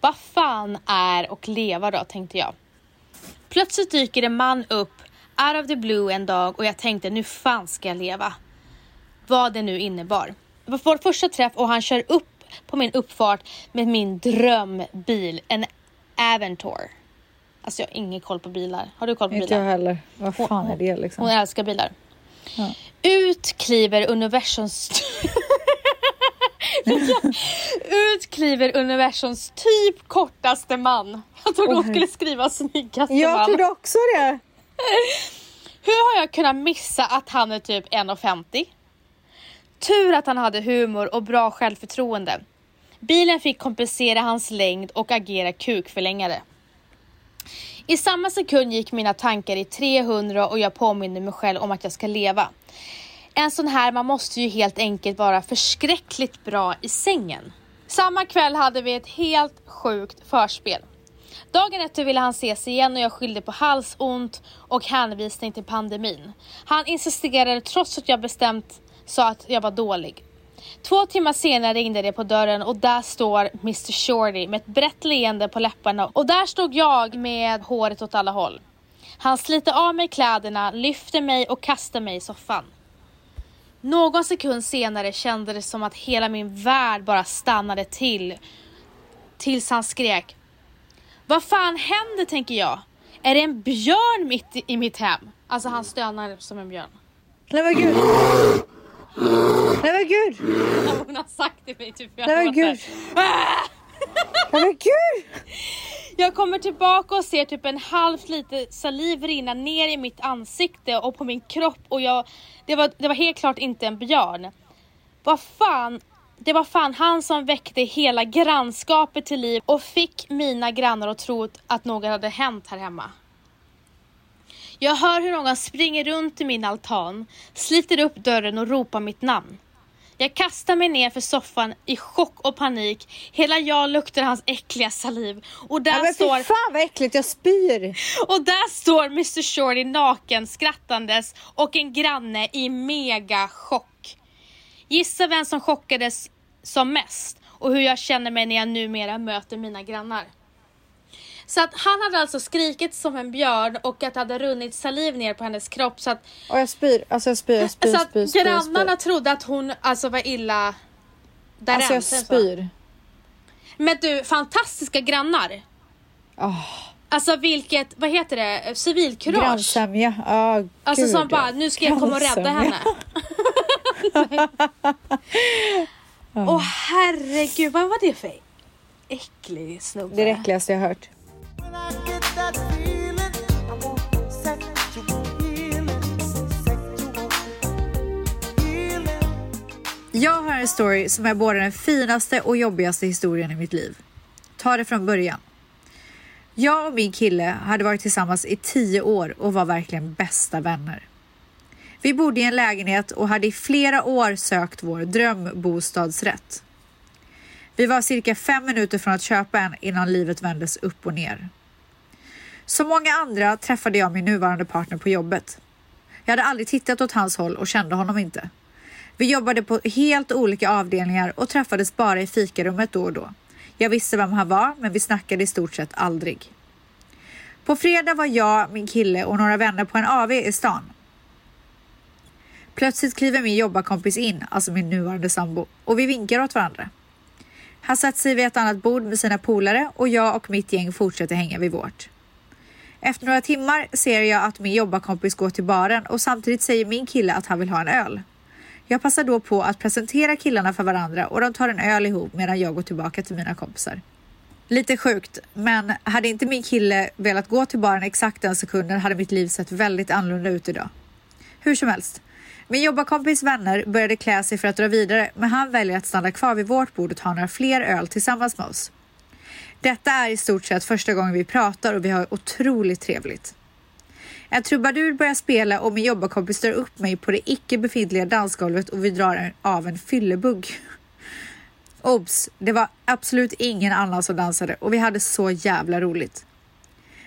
Vad fan är och leva då, tänkte jag. Plötsligt dyker en man upp out of the blue en dag och jag tänkte nu fan ska jag leva. Vad det nu innebar. Det var vår första träff och han kör upp på min uppfart med min drömbil, en Aventor. Alltså jag har ingen koll på bilar. Har du koll på Inte bilar? jag heller. Vad Hon- fan är det liksom? Hon älskar bilar. Ja. Ut kliver universums... *laughs* Ut kliver universums typ kortaste man. Jag trodde hon skulle skriva snyggaste Jag man. trodde också det. *laughs* Hur har jag kunnat missa att han är typ 1,50? Tur att han hade humor och bra självförtroende. Bilen fick kompensera hans längd och agera kukförlängare. I samma sekund gick mina tankar i 300 och jag påminner mig själv om att jag ska leva. En sån här man måste ju helt enkelt vara förskräckligt bra i sängen. Samma kväll hade vi ett helt sjukt förspel. Dagen efter ville han ses igen och jag skyllde på halsont och hänvisning till pandemin. Han insisterade trots att jag bestämt sa att jag var dålig. Två timmar senare ringde det på dörren och där står Mr Shorty med ett brett leende på läpparna och där stod jag med håret åt alla håll. Han sliter av mig kläderna, lyfter mig och kastar mig i soffan. Någon sekund senare kändes det som att hela min värld bara stannade till. Tills han skrek. Vad fan händer tänker jag? Är det en björn mitt i, i mitt hem? Alltså han stönar som en björn. Nej men gud. Nej men gud. Hon har sagt till mig typ. Nej men gud. Nej men gud. Jag kommer tillbaka och ser typ en halv liter saliv rinna ner i mitt ansikte och på min kropp och jag, det var, det var helt klart inte en björn. Vad fan, det var fan han som väckte hela grannskapet till liv och fick mina grannar att tro att något hade hänt här hemma. Jag hör hur någon springer runt i min altan, sliter upp dörren och ropar mitt namn. Jag kastar mig ner för soffan i chock och panik. Hela jag luktar hans äckliga saliv. Och där Ja, men står... fan vad äckligt, jag spyr. Och där står Mr Shorty naken skrattandes och en granne i mega chock. Gissa vem som chockades som mest och hur jag känner mig när jag numera möter mina grannar. Så att han hade alltså skrikit som en björn och att det hade runnit saliv ner på hennes kropp så att, Och jag spyr, alltså jag spyr, jag spyr, så spyr, spyr, grannarna spyr. trodde att hon alltså var illa därän. Alltså jag säger så. spyr. Men du, fantastiska grannar. Oh, Alltså vilket, vad heter det, civilkurage. grannsämja. Oh, Alltså gud, som ja. bara, nu ska jag komma och rädda henne. *laughs* Åh herregud, vad var det för äcklig snubbe? Det är det äckligaste jag har hört. Jag har en story som är både den finaste och jobbigaste historien i mitt liv. Ta det från början. Jag och min kille hade varit tillsammans i tio år och var verkligen bästa vänner. Vi bodde i en lägenhet och hade i flera år sökt vår drömbostadsrätt. Vi var cirka fem minuter från att köpa en innan livet vändes upp och ner. Som många andra träffade jag min nuvarande partner på jobbet. Jag hade aldrig tittat åt hans håll och kände honom inte. Vi jobbade på helt olika avdelningar och träffades bara i fikarummet då och då. Jag visste vem han var, men vi snackade i stort sett aldrig. På fredag var jag, min kille och några vänner på en AV i stan. Plötsligt kliver min jobbarkompis in, alltså min nuvarande sambo, och vi vinkar åt varandra. Han sätter sig vid ett annat bord med sina polare och jag och mitt gäng fortsätter hänga vid vårt. Efter några timmar ser jag att min jobbarkompis går till baren och samtidigt säger min kille att han vill ha en öl. Jag passar då på att presentera killarna för varandra och de tar en öl ihop medan jag går tillbaka till mina kompisar. Lite sjukt, men hade inte min kille velat gå till baren exakt den sekunden hade mitt liv sett väldigt annorlunda ut idag. Hur som helst. Min jobbarkompis vänner började klä sig för att dra vidare, men han väljer att stanna kvar vid vårt bord och ta några fler öl tillsammans med oss. Detta är i stort sett första gången vi pratar och vi har otroligt trevligt. En trubadur börjar spela och min jobbarkompis drar upp mig på det icke befintliga dansgolvet och vi drar av en fyllebugg. Obs! Det var absolut ingen annan som dansade och vi hade så jävla roligt.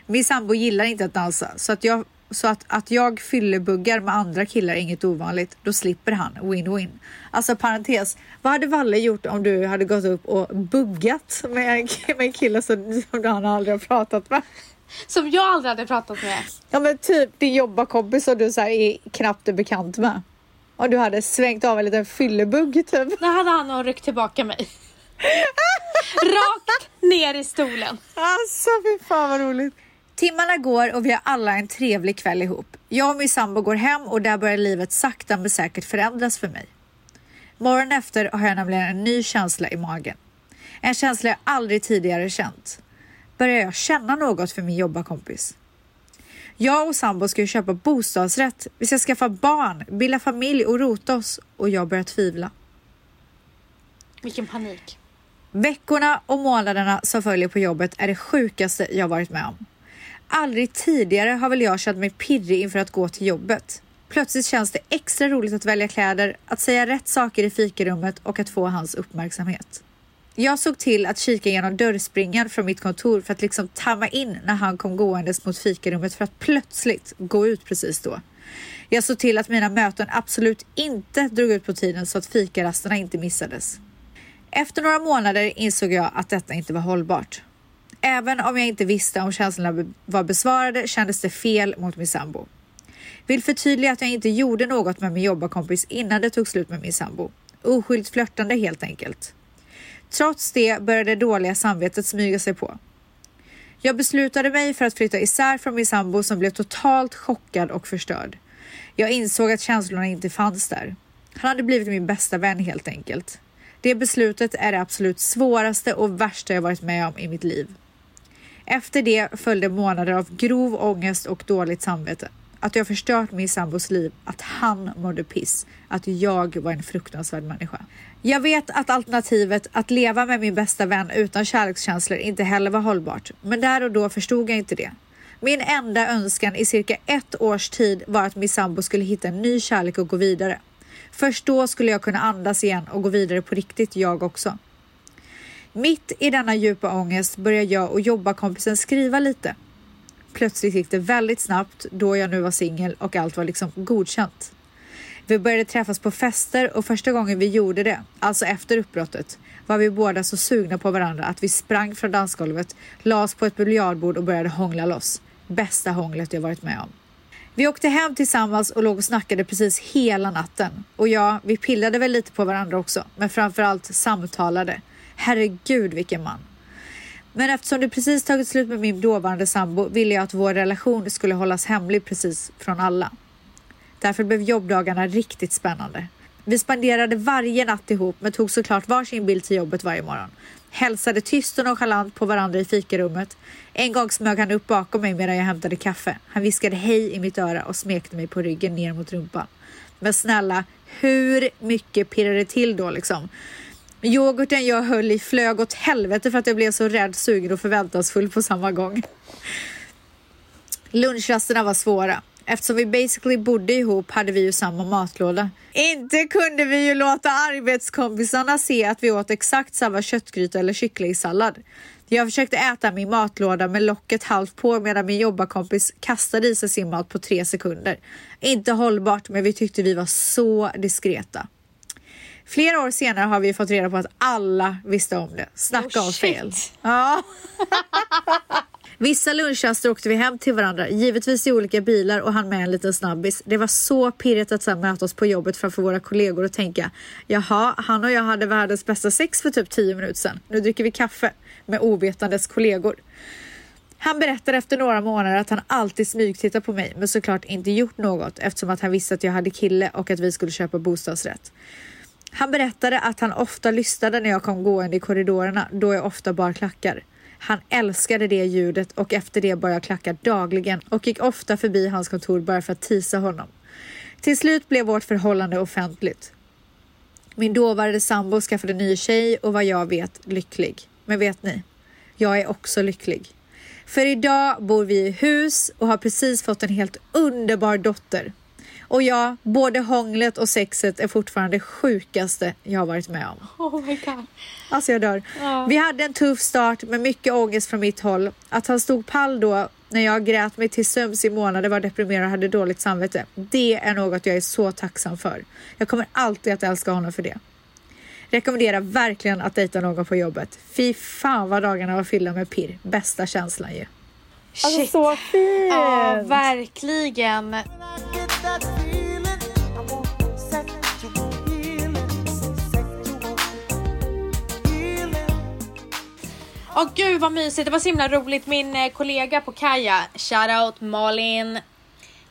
Min sambo gillar inte att dansa så att jag så att, att jag fyllebuggar med andra killar är inget ovanligt. Då slipper han. Win-win. Alltså parentes. Vad hade Valle gjort om du hade gått upp och buggat med en, med en kille som, som han aldrig har pratat med? Som jag aldrig hade pratat med. Ja men typ din jobbarkompis som du så här är knappt är bekant med. Och du hade svängt av en liten fyllebugg typ. Då hade han nog ryckt tillbaka mig. *laughs* Rakt ner i stolen. Alltså fy fan vad roligt. Timmarna går och vi har alla en trevlig kväll ihop. Jag och min sambo går hem och där börjar livet sakta men säkert förändras för mig. Morgonen efter har jag nämligen en ny känsla i magen. En känsla jag aldrig tidigare känt. Börjar jag känna något för min jobbarkompis? Jag och sambo ska ju köpa bostadsrätt, vi ska skaffa barn, bilda familj och rota oss och jag börjar tvivla. Vilken panik. Veckorna och månaderna som följer på jobbet är det sjukaste jag varit med om. Aldrig tidigare har väl jag känt mig pirrig inför att gå till jobbet. Plötsligt känns det extra roligt att välja kläder, att säga rätt saker i fikarummet och att få hans uppmärksamhet. Jag såg till att kika genom dörrspringan från mitt kontor för att liksom tamma in när han kom gåendes mot fikarummet för att plötsligt gå ut precis då. Jag såg till att mina möten absolut inte drog ut på tiden så att fikarasterna inte missades. Efter några månader insåg jag att detta inte var hållbart. Även om jag inte visste om känslorna var besvarade kändes det fel mot min sambo. Vill förtydliga att jag inte gjorde något med min jobbarkompis innan det tog slut med min sambo. Oskyldigt flörtande helt enkelt. Trots det började det dåliga samvetet smyga sig på. Jag beslutade mig för att flytta isär från min sambo som blev totalt chockad och förstörd. Jag insåg att känslorna inte fanns där. Han hade blivit min bästa vän helt enkelt. Det beslutet är det absolut svåraste och värsta jag varit med om i mitt liv. Efter det följde månader av grov ångest och dåligt samvete. Att jag förstört min sambos liv, att han mådde piss, att jag var en fruktansvärd människa. Jag vet att alternativet att leva med min bästa vän utan kärlekskänslor inte heller var hållbart, men där och då förstod jag inte det. Min enda önskan i cirka ett års tid var att min sambo skulle hitta en ny kärlek och gå vidare. Först då skulle jag kunna andas igen och gå vidare på riktigt jag också. Mitt i denna djupa ångest började jag och jobbarkompisen skriva lite. Plötsligt gick det väldigt snabbt då jag nu var singel och allt var liksom godkänt. Vi började träffas på fester och första gången vi gjorde det, alltså efter uppbrottet, var vi båda så sugna på varandra att vi sprang från dansgolvet, lades på ett biljardbord och började hångla loss. Bästa hånglet jag varit med om. Vi åkte hem tillsammans och låg och snackade precis hela natten. Och ja, vi pillade väl lite på varandra också, men framförallt samtalade. Herregud vilken man. Men eftersom det precis tagit slut med min dåvarande sambo ville jag att vår relation skulle hållas hemlig precis från alla. Därför blev jobbdagarna riktigt spännande. Vi spenderade varje natt ihop men tog såklart varsin bild till jobbet varje morgon. Hälsade tyst och nonchalant på varandra i fikarummet. En gång smög han upp bakom mig medan jag hämtade kaffe. Han viskade hej i mitt öra och smekte mig på ryggen ner mot rumpan. Men snälla, hur mycket pirrade det till då liksom? Yoghurten jag höll i flög åt helvete för att jag blev så rädd, sugen och förväntansfull på samma gång. Lunchrasterna var svåra. Eftersom vi basically bodde ihop hade vi ju samma matlåda. Inte kunde vi ju låta arbetskompisarna se att vi åt exakt samma köttgryta eller kycklingsallad. Jag försökte äta min matlåda med locket halvt på medan min jobbarkompis kastade i sig sin mat på tre sekunder. Inte hållbart, men vi tyckte vi var så diskreta. Flera år senare har vi fått reda på att alla visste om det. Snacka Oh, om fel. Ja. *laughs* Vissa lunchraster åkte vi hem till varandra, givetvis i olika bilar och han med en liten snabbis. Det var så pirrigt att sen möta oss på jobbet framför våra kollegor och tänka jaha, han och jag hade världens bästa sex för typ 10 minuter sedan. Nu dricker vi kaffe med ovetandes kollegor. Han berättade efter några månader att han alltid smygtittar på mig men såklart inte gjort något eftersom att han visste att jag hade kille och att vi skulle köpa bostadsrätt. Han berättade att han ofta lyssnade när jag kom gående i korridorerna då jag ofta bar klackar. Han älskade det ljudet och efter det bar jag klacka dagligen och gick ofta förbi hans kontor bara för att tisa honom. Till slut blev vårt förhållande offentligt. Min dåvarande sambo skaffade ny tjej och vad jag vet lycklig. Men vet ni? Jag är också lycklig. För idag bor vi i hus och har precis fått en helt underbar dotter. Och ja, både hånglet och sexet är fortfarande det sjukaste jag har varit med om. Oh my god. Alltså jag dör. Ja. Vi hade en tuff start med mycket ångest från mitt håll. Att han stod pall då när jag grät mig till sömns i månader, var deprimerad och hade dåligt samvete. Det är något jag är så tacksam för. Jag kommer alltid att älska honom för det. Rekommenderar verkligen att dejta någon på jobbet. Fy fan vad dagarna var fyllda med pirr. Bästa känslan ju. Shit. Alltså, så fint! Ja, verkligen. Åh gud vad mysigt, det var så himla roligt. Min eh, kollega på Kaja, shoutout Malin.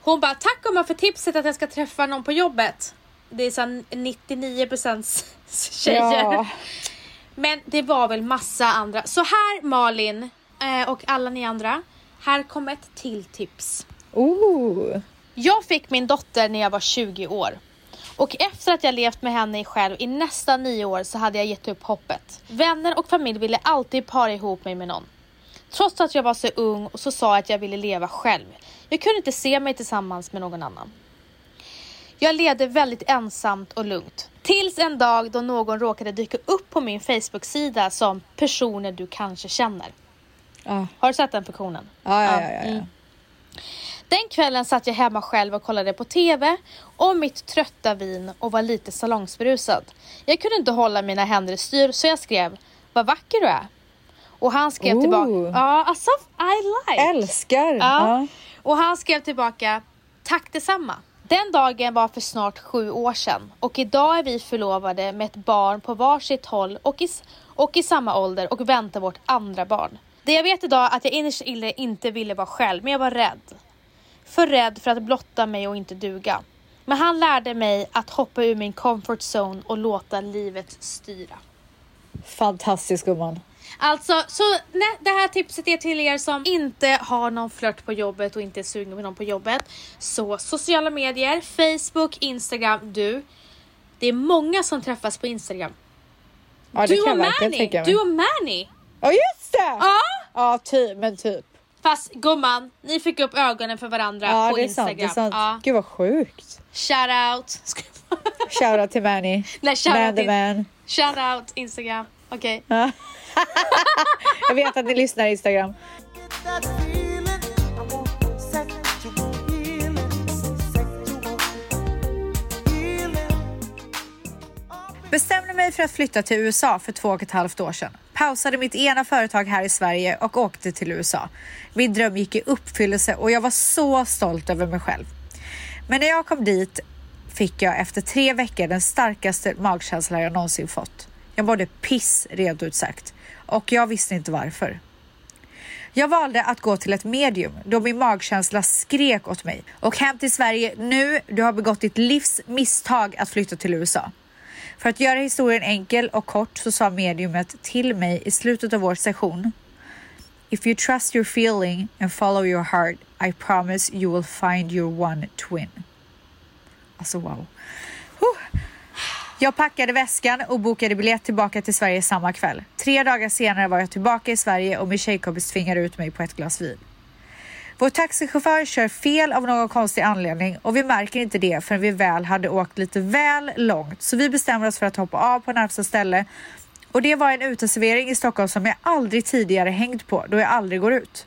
Hon bara, tack gumman för tipset att jag ska träffa någon på jobbet. Det är så här 99% tjejer. Ja. Men det var väl massa andra. Så här Malin eh, och alla ni andra. Här kommer ett till tips. Oh. Jag fick min dotter när jag var 20 år. Och efter att jag levt med henne själv i nästan nio år så hade jag gett upp hoppet. Vänner och familj ville alltid para ihop mig med någon. Trots att jag var så ung och så sa jag att jag ville leva själv. Jag kunde inte se mig tillsammans med någon annan. Jag levde väldigt ensamt och lugnt. Tills en dag då någon råkade dyka upp på min Facebook-sida som personer du kanske känner. Ja, Har du sett den funktionen? ja, ja. ja, ja. Mm. Den kvällen satt jag hemma själv och kollade på TV och mitt trötta vin och var lite salongsberusad. Jag kunde inte hålla mina händer i styr så jag skrev Vad vacker du är. Och han skrev Oh. tillbaka Ja, alltså I like. Älskar! Ja. Ja. Och han skrev tillbaka Tack detsamma. Den dagen var för snart sju år sedan och idag är vi förlovade med ett barn på varsitt håll och i, och i samma ålder och väntar vårt andra barn. Det jag vet idag är att jag innerst inne inte ville vara själv, men jag var rädd. För rädd för att blotta mig och inte duga. Men han lärde mig att hoppa ur min comfort zone och låta livet styra. Fantastisk gumman. Alltså, så nej, det här tipset är till er som inte har någon flört på jobbet och inte är sugen på någon på jobbet. Så sociala medier, Facebook, Instagram, du. Det är många som träffas på Instagram. Ja, du och mig. Du och Mani! Ja, just det! Ja! Ja, typ, men typ. Fast gumman, ni fick upp ögonen för varandra Ja, på det är sant. Instagram. Det är sant. Ja. Gud vad sjukt. Shout out. Ska jag- Shoutout till Manny. Nej, shout Man out, the man. shout out Instagram. Okej. Ja. *laughs* jag vet att ni lyssnar Instagram. Bestämde mig för att flytta till USA för två och ett halvt år sedan. Pausade mitt ena företag här i Sverige och åkte till USA. Min dröm gick i uppfyllelse och jag var så stolt över mig själv. Men när jag kom dit fick jag efter tre veckor den starkaste magkänslan jag någonsin fått. Jag mådde piss rent ut sagt och jag visste inte varför. Jag valde att gå till ett medium då min magkänsla skrek åt mig. Och hem till Sverige nu, du har begått ditt livs misstag att flytta till USA. För att göra historien enkel och kort så sa mediumet till mig i slutet av vår session. If you trust your feeling and follow your heart, I promise you will find your one twin. Alltså wow. Huh. Jag packade väskan och bokade biljett tillbaka till Sverige samma kväll. Tre dagar senare var jag tillbaka i Sverige och min tjejkompis tvingade ut mig på ett glas vin. Vår taxichaufför kör fel av någon konstig anledning och vi märker inte det förrän vi väl hade åkt lite väl långt. Så vi bestämmer oss för att hoppa av på närmsta ställe. Och det var en uteservering i Stockholm som jag aldrig tidigare hängt på då jag aldrig går ut.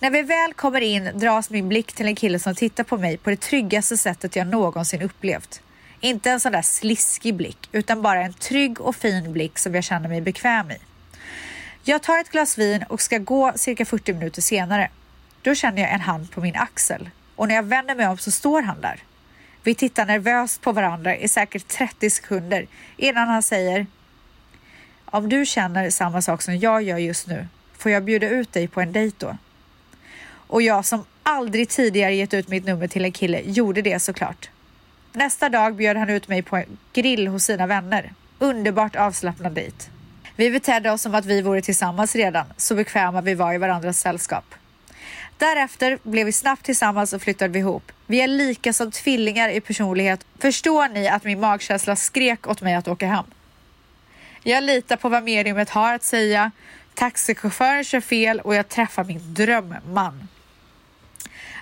När vi väl kommer in dras min blick till en kille som tittar på mig på det tryggaste sättet jag någonsin upplevt. Inte en sån där sliskig blick utan bara en trygg och fin blick som jag känner mig bekväm i. Jag tar ett glas vin och ska gå cirka 40 minuter senare. Då känner jag en hand på min axel och när jag vänder mig om så står han där. Vi tittar nervöst på varandra i säkert 30 sekunder innan han säger Om du känner samma sak som jag gör just nu, får jag bjuda ut dig på en dejt då? Och jag som aldrig tidigare gett ut mitt nummer till en kille gjorde det såklart. Nästa dag bjöd han ut mig på en grill hos sina vänner. Underbart avslappnad dejt. Vi betedde oss som att vi vore tillsammans redan, så bekväma vi var i varandras sällskap. Därefter blev vi snabbt tillsammans och flyttade vi ihop. Vi är lika som tvillingar i personlighet. Förstår ni att min magkänsla skrek åt mig att åka hem? Jag litar på vad mediumet har att säga. Taxichauffören kör fel och jag träffar min drömman.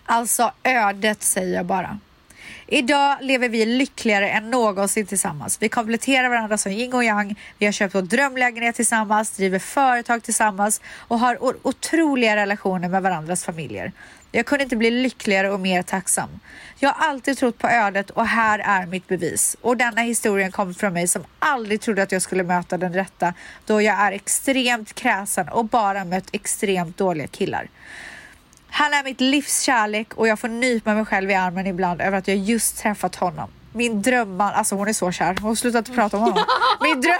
Alltså ödet säger jag bara. Idag lever vi lyckligare än någonsin tillsammans. Vi kompletterar varandra som yin och yang. Vi har köpt vår drömlägenhet tillsammans, driver företag tillsammans och har otroliga relationer med varandras familjer. Jag kunde inte bli lyckligare och mer tacksam. Jag har alltid trott på ödet och här är mitt bevis. Och denna historien kommer från mig som aldrig trodde att jag skulle möta den rätta då jag är extremt kräsen och bara mött extremt dåliga killar. Han är mitt livs kärlek och jag får nypa mig själv i armen ibland över att jag just träffat honom. Min drömman, alltså hon är så kär. Hon har slutat prata om honom. *laughs* Min, dröm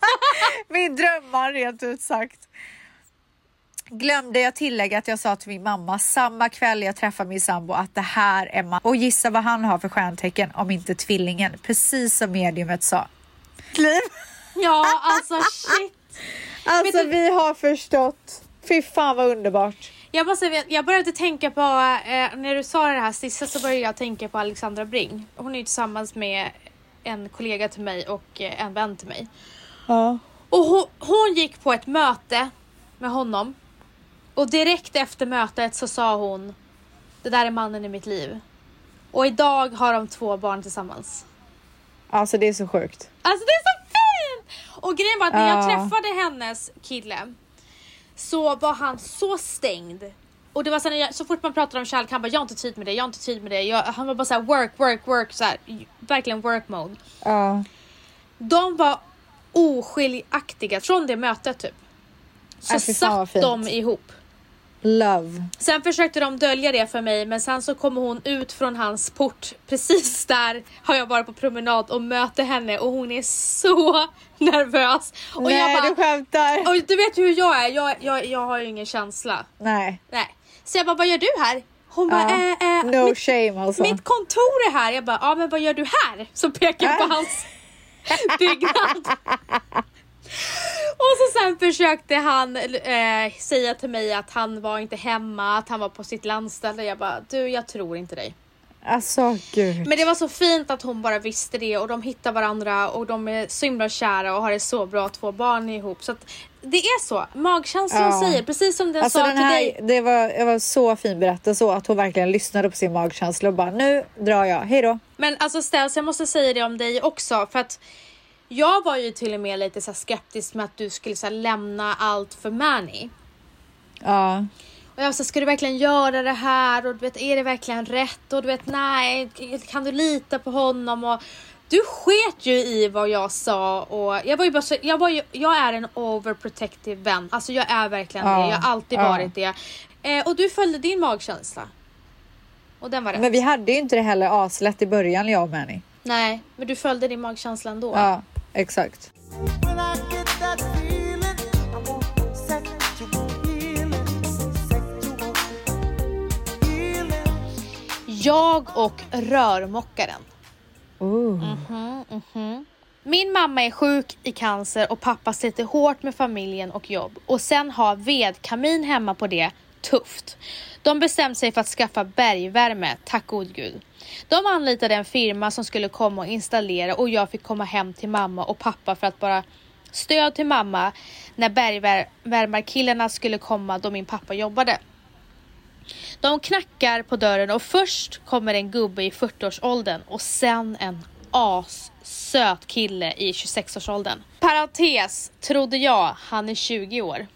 *laughs* min drömman rent ut sagt. Glömde jag tillägga att jag sa till min mamma samma kväll jag träffade min sambo att det här är man. Och gissa vad han har för stjärntecken om inte tvillingen. Precis som mediumet sa. Liv. Ja, alltså shit. Alltså du- vi har förstått. Fy fan vad underbart. Jag, måste, jag började tänka på, eh, när du sa det här sista så började jag tänka på Alexandra Bring. Hon är ju tillsammans med en kollega till mig och eh, en vän till mig. Ja. Och hon, hon gick på ett möte med honom. Och direkt efter mötet så sa hon Det där är mannen i mitt liv. Och idag har de två barn tillsammans. Alltså det är så sjukt. Alltså det är så fint! Och grejen var att när jag Ja. träffade hennes kille så var han så stängd. Och det var så, jag, så fort man pratade om kärlek, han bara jag har inte tid med det, jag har inte tid med det. Jag, han var bara såhär work, work, work, så här, verkligen work mode. Ja. De var oskiljaktiga från det mötet typ. Så Äh, satt de ihop. Love. Sen försökte de dölja det för mig men sen så kommer hon ut från hans port. *laughs* Precis där har jag varit på promenad och möter henne och hon är så *laughs* nervös. Och Nej, jag bara, du skämtar. och du vet hur jag är, jag, jag, jag har ju ingen känsla. Nej. Nej. Så jag bara, vad gör du här? Hon bara, Ja. eh, eh, No mitt, shame alltså. mitt kontor är här. Jag bara, ja men vad gör du här? Så pekar jag på Äh. hans *laughs* byggnad. Och så sen försökte han eh, säga till mig att han var inte hemma, att han var på sitt landställe. Jag bara, du jag tror inte dig. Alltså gud. Men det var så fint att hon bara visste det och de hittar varandra och de är så himla kära och har det så bra, två barn ihop. Så att det är så, magkänslan Ja. säger, precis som den Alltså sa den till här, dig. det var, det var så fin berättelse och att hon verkligen lyssnade på sin magkänsla och bara nu drar jag, hej då. Men alltså Stels, jag måste säga det om dig också för att jag var ju till och med lite så skeptisk med att du skulle så lämna allt för Manny. Ja. Och jag var så ska du verkligen göra det här? Och du vet, är det verkligen rätt? Och du vet, nej, kan du lita på honom? Och du sket ju i vad jag sa och jag var ju bara så, jag var ju, jag är en overprotective vän. Alltså jag är verkligen Ja, det, jag har alltid ja. varit det. Eh, och du följde din magkänsla. Och den var rätt. Men vi hade ju inte det heller aslätt i början jag och Manny. Nej, men du följde din magkänsla ändå. Ja, exakt. Jag och rörmokaren. Ooh. Min mamma är sjuk i cancer och pappa sliter hårt med familjen och jobb och sen har vedkamin hemma på det tufft. De bestämde sig för att skaffa bergvärme, tack gode gud. De anlitade en firma som skulle komma och installera och jag fick komma hem till mamma och pappa för att bara stöd till mamma när bergvärmarkillarna skulle komma då min pappa jobbade. De knackar på dörren och först kommer en gubbe i 40-årsåldern och sen en assöt kille i 26-årsåldern. Parentes, trodde jag, han är 20 år.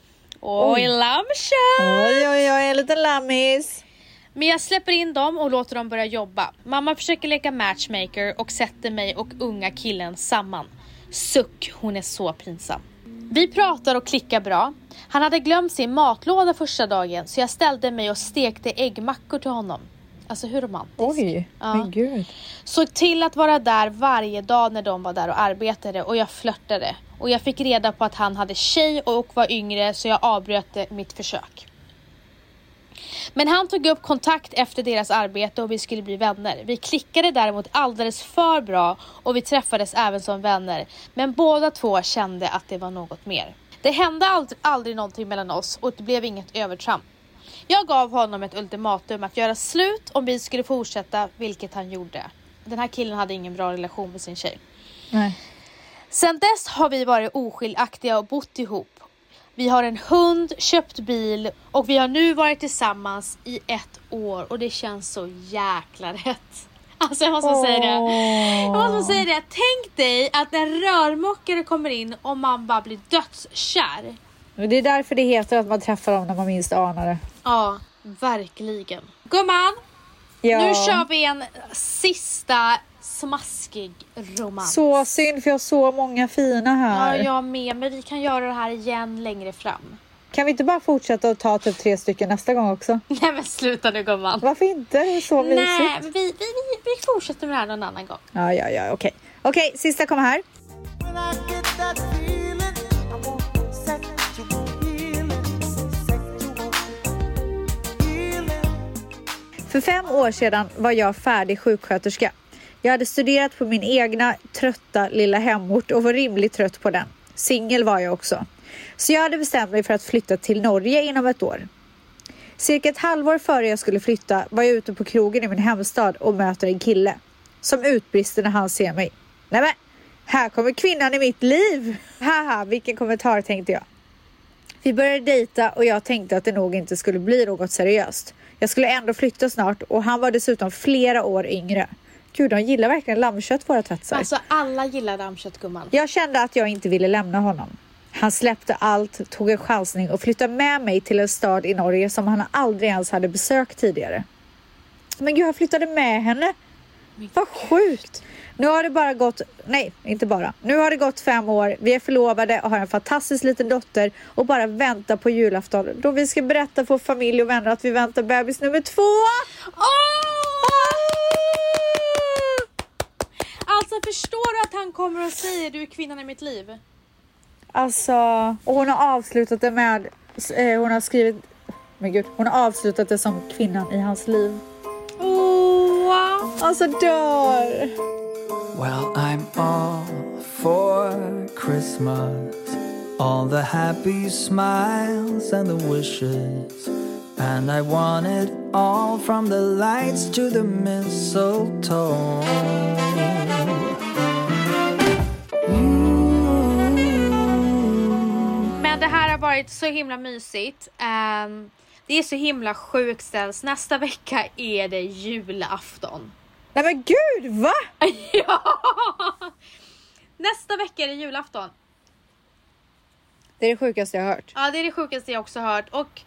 Oj, Oj. lammkött! Oj, oj, oj, en liten lammis. Men jag släpper in dem och låter dem börja jobba. Mamma försöker leka matchmaker och sätter mig och unga killen samman. Suck, hon är så pinsam. Vi pratar och klickar bra. Han hade glömt sin matlåda första dagen så jag ställde mig och stekte äggmackor till honom. Alltså hur romantiskt? Oj, Ja. men gud. Såg till att vara där varje dag när de var där och arbetade och jag flörtade. Och jag fick reda på att han hade tjej och var yngre så jag avbröt eh, mitt försök. Men han tog upp kontakt efter deras arbete och vi skulle bli vänner. Vi klickade däremot alldeles för bra och vi träffades även som vänner. Men båda två kände att det var något mer. Det hände aldrig, aldrig någonting mellan oss och det blev inget övertramp. Jag gav honom ett ultimatum att göra slut om vi skulle fortsätta, vilket han gjorde. Den här killen hade ingen bra relation med sin tjej. Nej. Sen dess har vi varit oskiljaktiga och bott ihop. Vi har en hund, köpt bil och vi har nu varit tillsammans i ett år och det känns så jäkla rätt. *laughs* Alltså jag måste säga det. Jag måste säga det. Tänk dig att en rörmokare kommer in och man bara blir dödskär. Det är därför det heter att man träffar dem när man minst anar det. Ja, verkligen. Gumman, Ja. nu kör vi en sista smaskig romans. Så synd för jag har så många fina Ja, här. jag med. Men vi kan göra det här igen längre fram. Kan vi inte bara fortsätta och ta typ tre stycken nästa gång också? *laughs* Nej men sluta nu gumman. Varför inte? Det är så Nej, mysigt. men vi, vi, vi, vi fortsätter med det här någon annan gång. Ja, ja, ja, okej. Okej, sista kommer här. För fem år sedan var jag färdig sjuksköterska. Jag hade studerat på min egna trötta lilla hemort och var rimligt trött på den. Singel var jag också. Så jag hade bestämt mig för att flytta till Norge inom ett år. Cirka ett halvår före jag skulle flytta var jag ute på krogen i min hemstad och möter en kille som utbrister när han ser mig. Nämen, här kommer kvinnan i mitt liv! Haha, vilken kommentar tänkte jag. Vi började dejta och jag tänkte att det nog inte skulle bli något seriöst. Jag skulle ändå flytta snart och han var dessutom flera år yngre. Gud, de gillar verkligen lammkött våra tvättsar. Alltså alla gillar lammkött gumman. Jag kände att jag inte ville lämna honom. Han släppte allt, tog en chansning och flyttade med mig till en stad i Norge som han aldrig ens hade besökt tidigare. Men gud, han flyttade med henne. Vad sjukt! Nu har det bara gått, nej, inte bara. Nu har det gått fem år. Vi är förlovade och har en fantastisk liten dotter och bara väntar på julafton då vi ska berätta för familj och vänner att vi väntar bebis nummer två. Alltså förstår du att han kommer och säger du är kvinnan i mitt liv? Alltså, och hon har avslutat det med, eh, hon har skrivit, men gud, hon har avslutat det som kvinnan i hans liv. Åh! Alltså dör! Well, I'm all for Christmas. All the happy smiles and the wishes. And I want it all from the lights to the mistletoe. Men det här har varit så himla mysigt. Ehm, det är så himla sjukt ställs. Nästa vecka är det julafton. Nej men gud, va? *laughs* ja! Nästa vecka är det julafton. Det är det sjukaste jag har hört. Ja, det är det sjukaste jag också hört. Och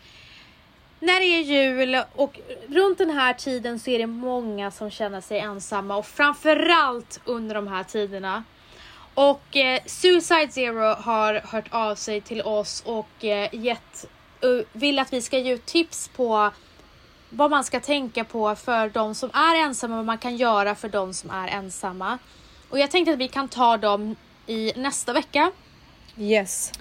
när det är jul och runt den här tiden så är det många som känner sig ensamma och framförallt under de här tiderna. Och eh, Suicide Zero har hört av sig till oss och eh, gett, uh, vill att vi ska ge ut tips på vad man ska tänka på för de som är ensamma, vad man kan göra för de som är ensamma. Och jag tänkte att vi kan ta dem i nästa vecka. Yes.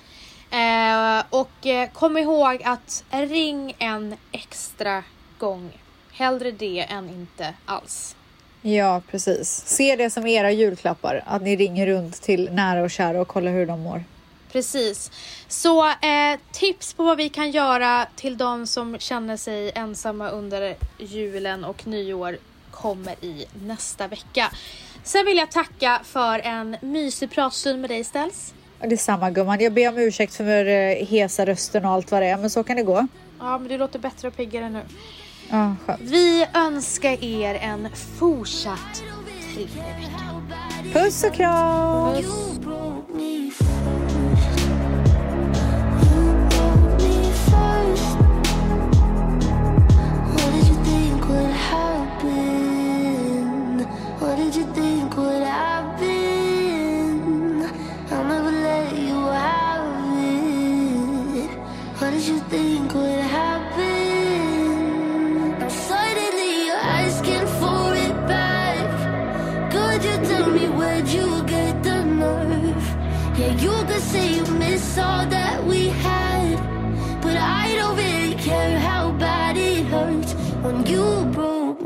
Eh, och eh, kom ihåg att ring en extra gång. Hellre det än inte alls. Ja, precis. Se det som era julklappar, att ni ringer runt till nära och kära och kollar hur de mår. Precis. Så eh, tips på vad vi kan göra till de som känner sig ensamma under julen och nyår kommer i nästa vecka. Sen vill jag tacka för en mysig pratstund med dig Ställs. Ja, Det är samma gumman. Jag ber om ursäkt för eh, hesa rösten och allt vad det är, men så kan det gå. Ja, men du låter bättre och piggare nu. Ja, skönt. Vi önskar er en fortsatt trevlig vecka. Puss och kram! Puss. What did you think would happen? What did you think would happen? Suddenly you're asking for it back. Could you tell me where'd you get the nerve? Yeah, you could say you miss all that we had, but I don't really care how bad it hurts when you broke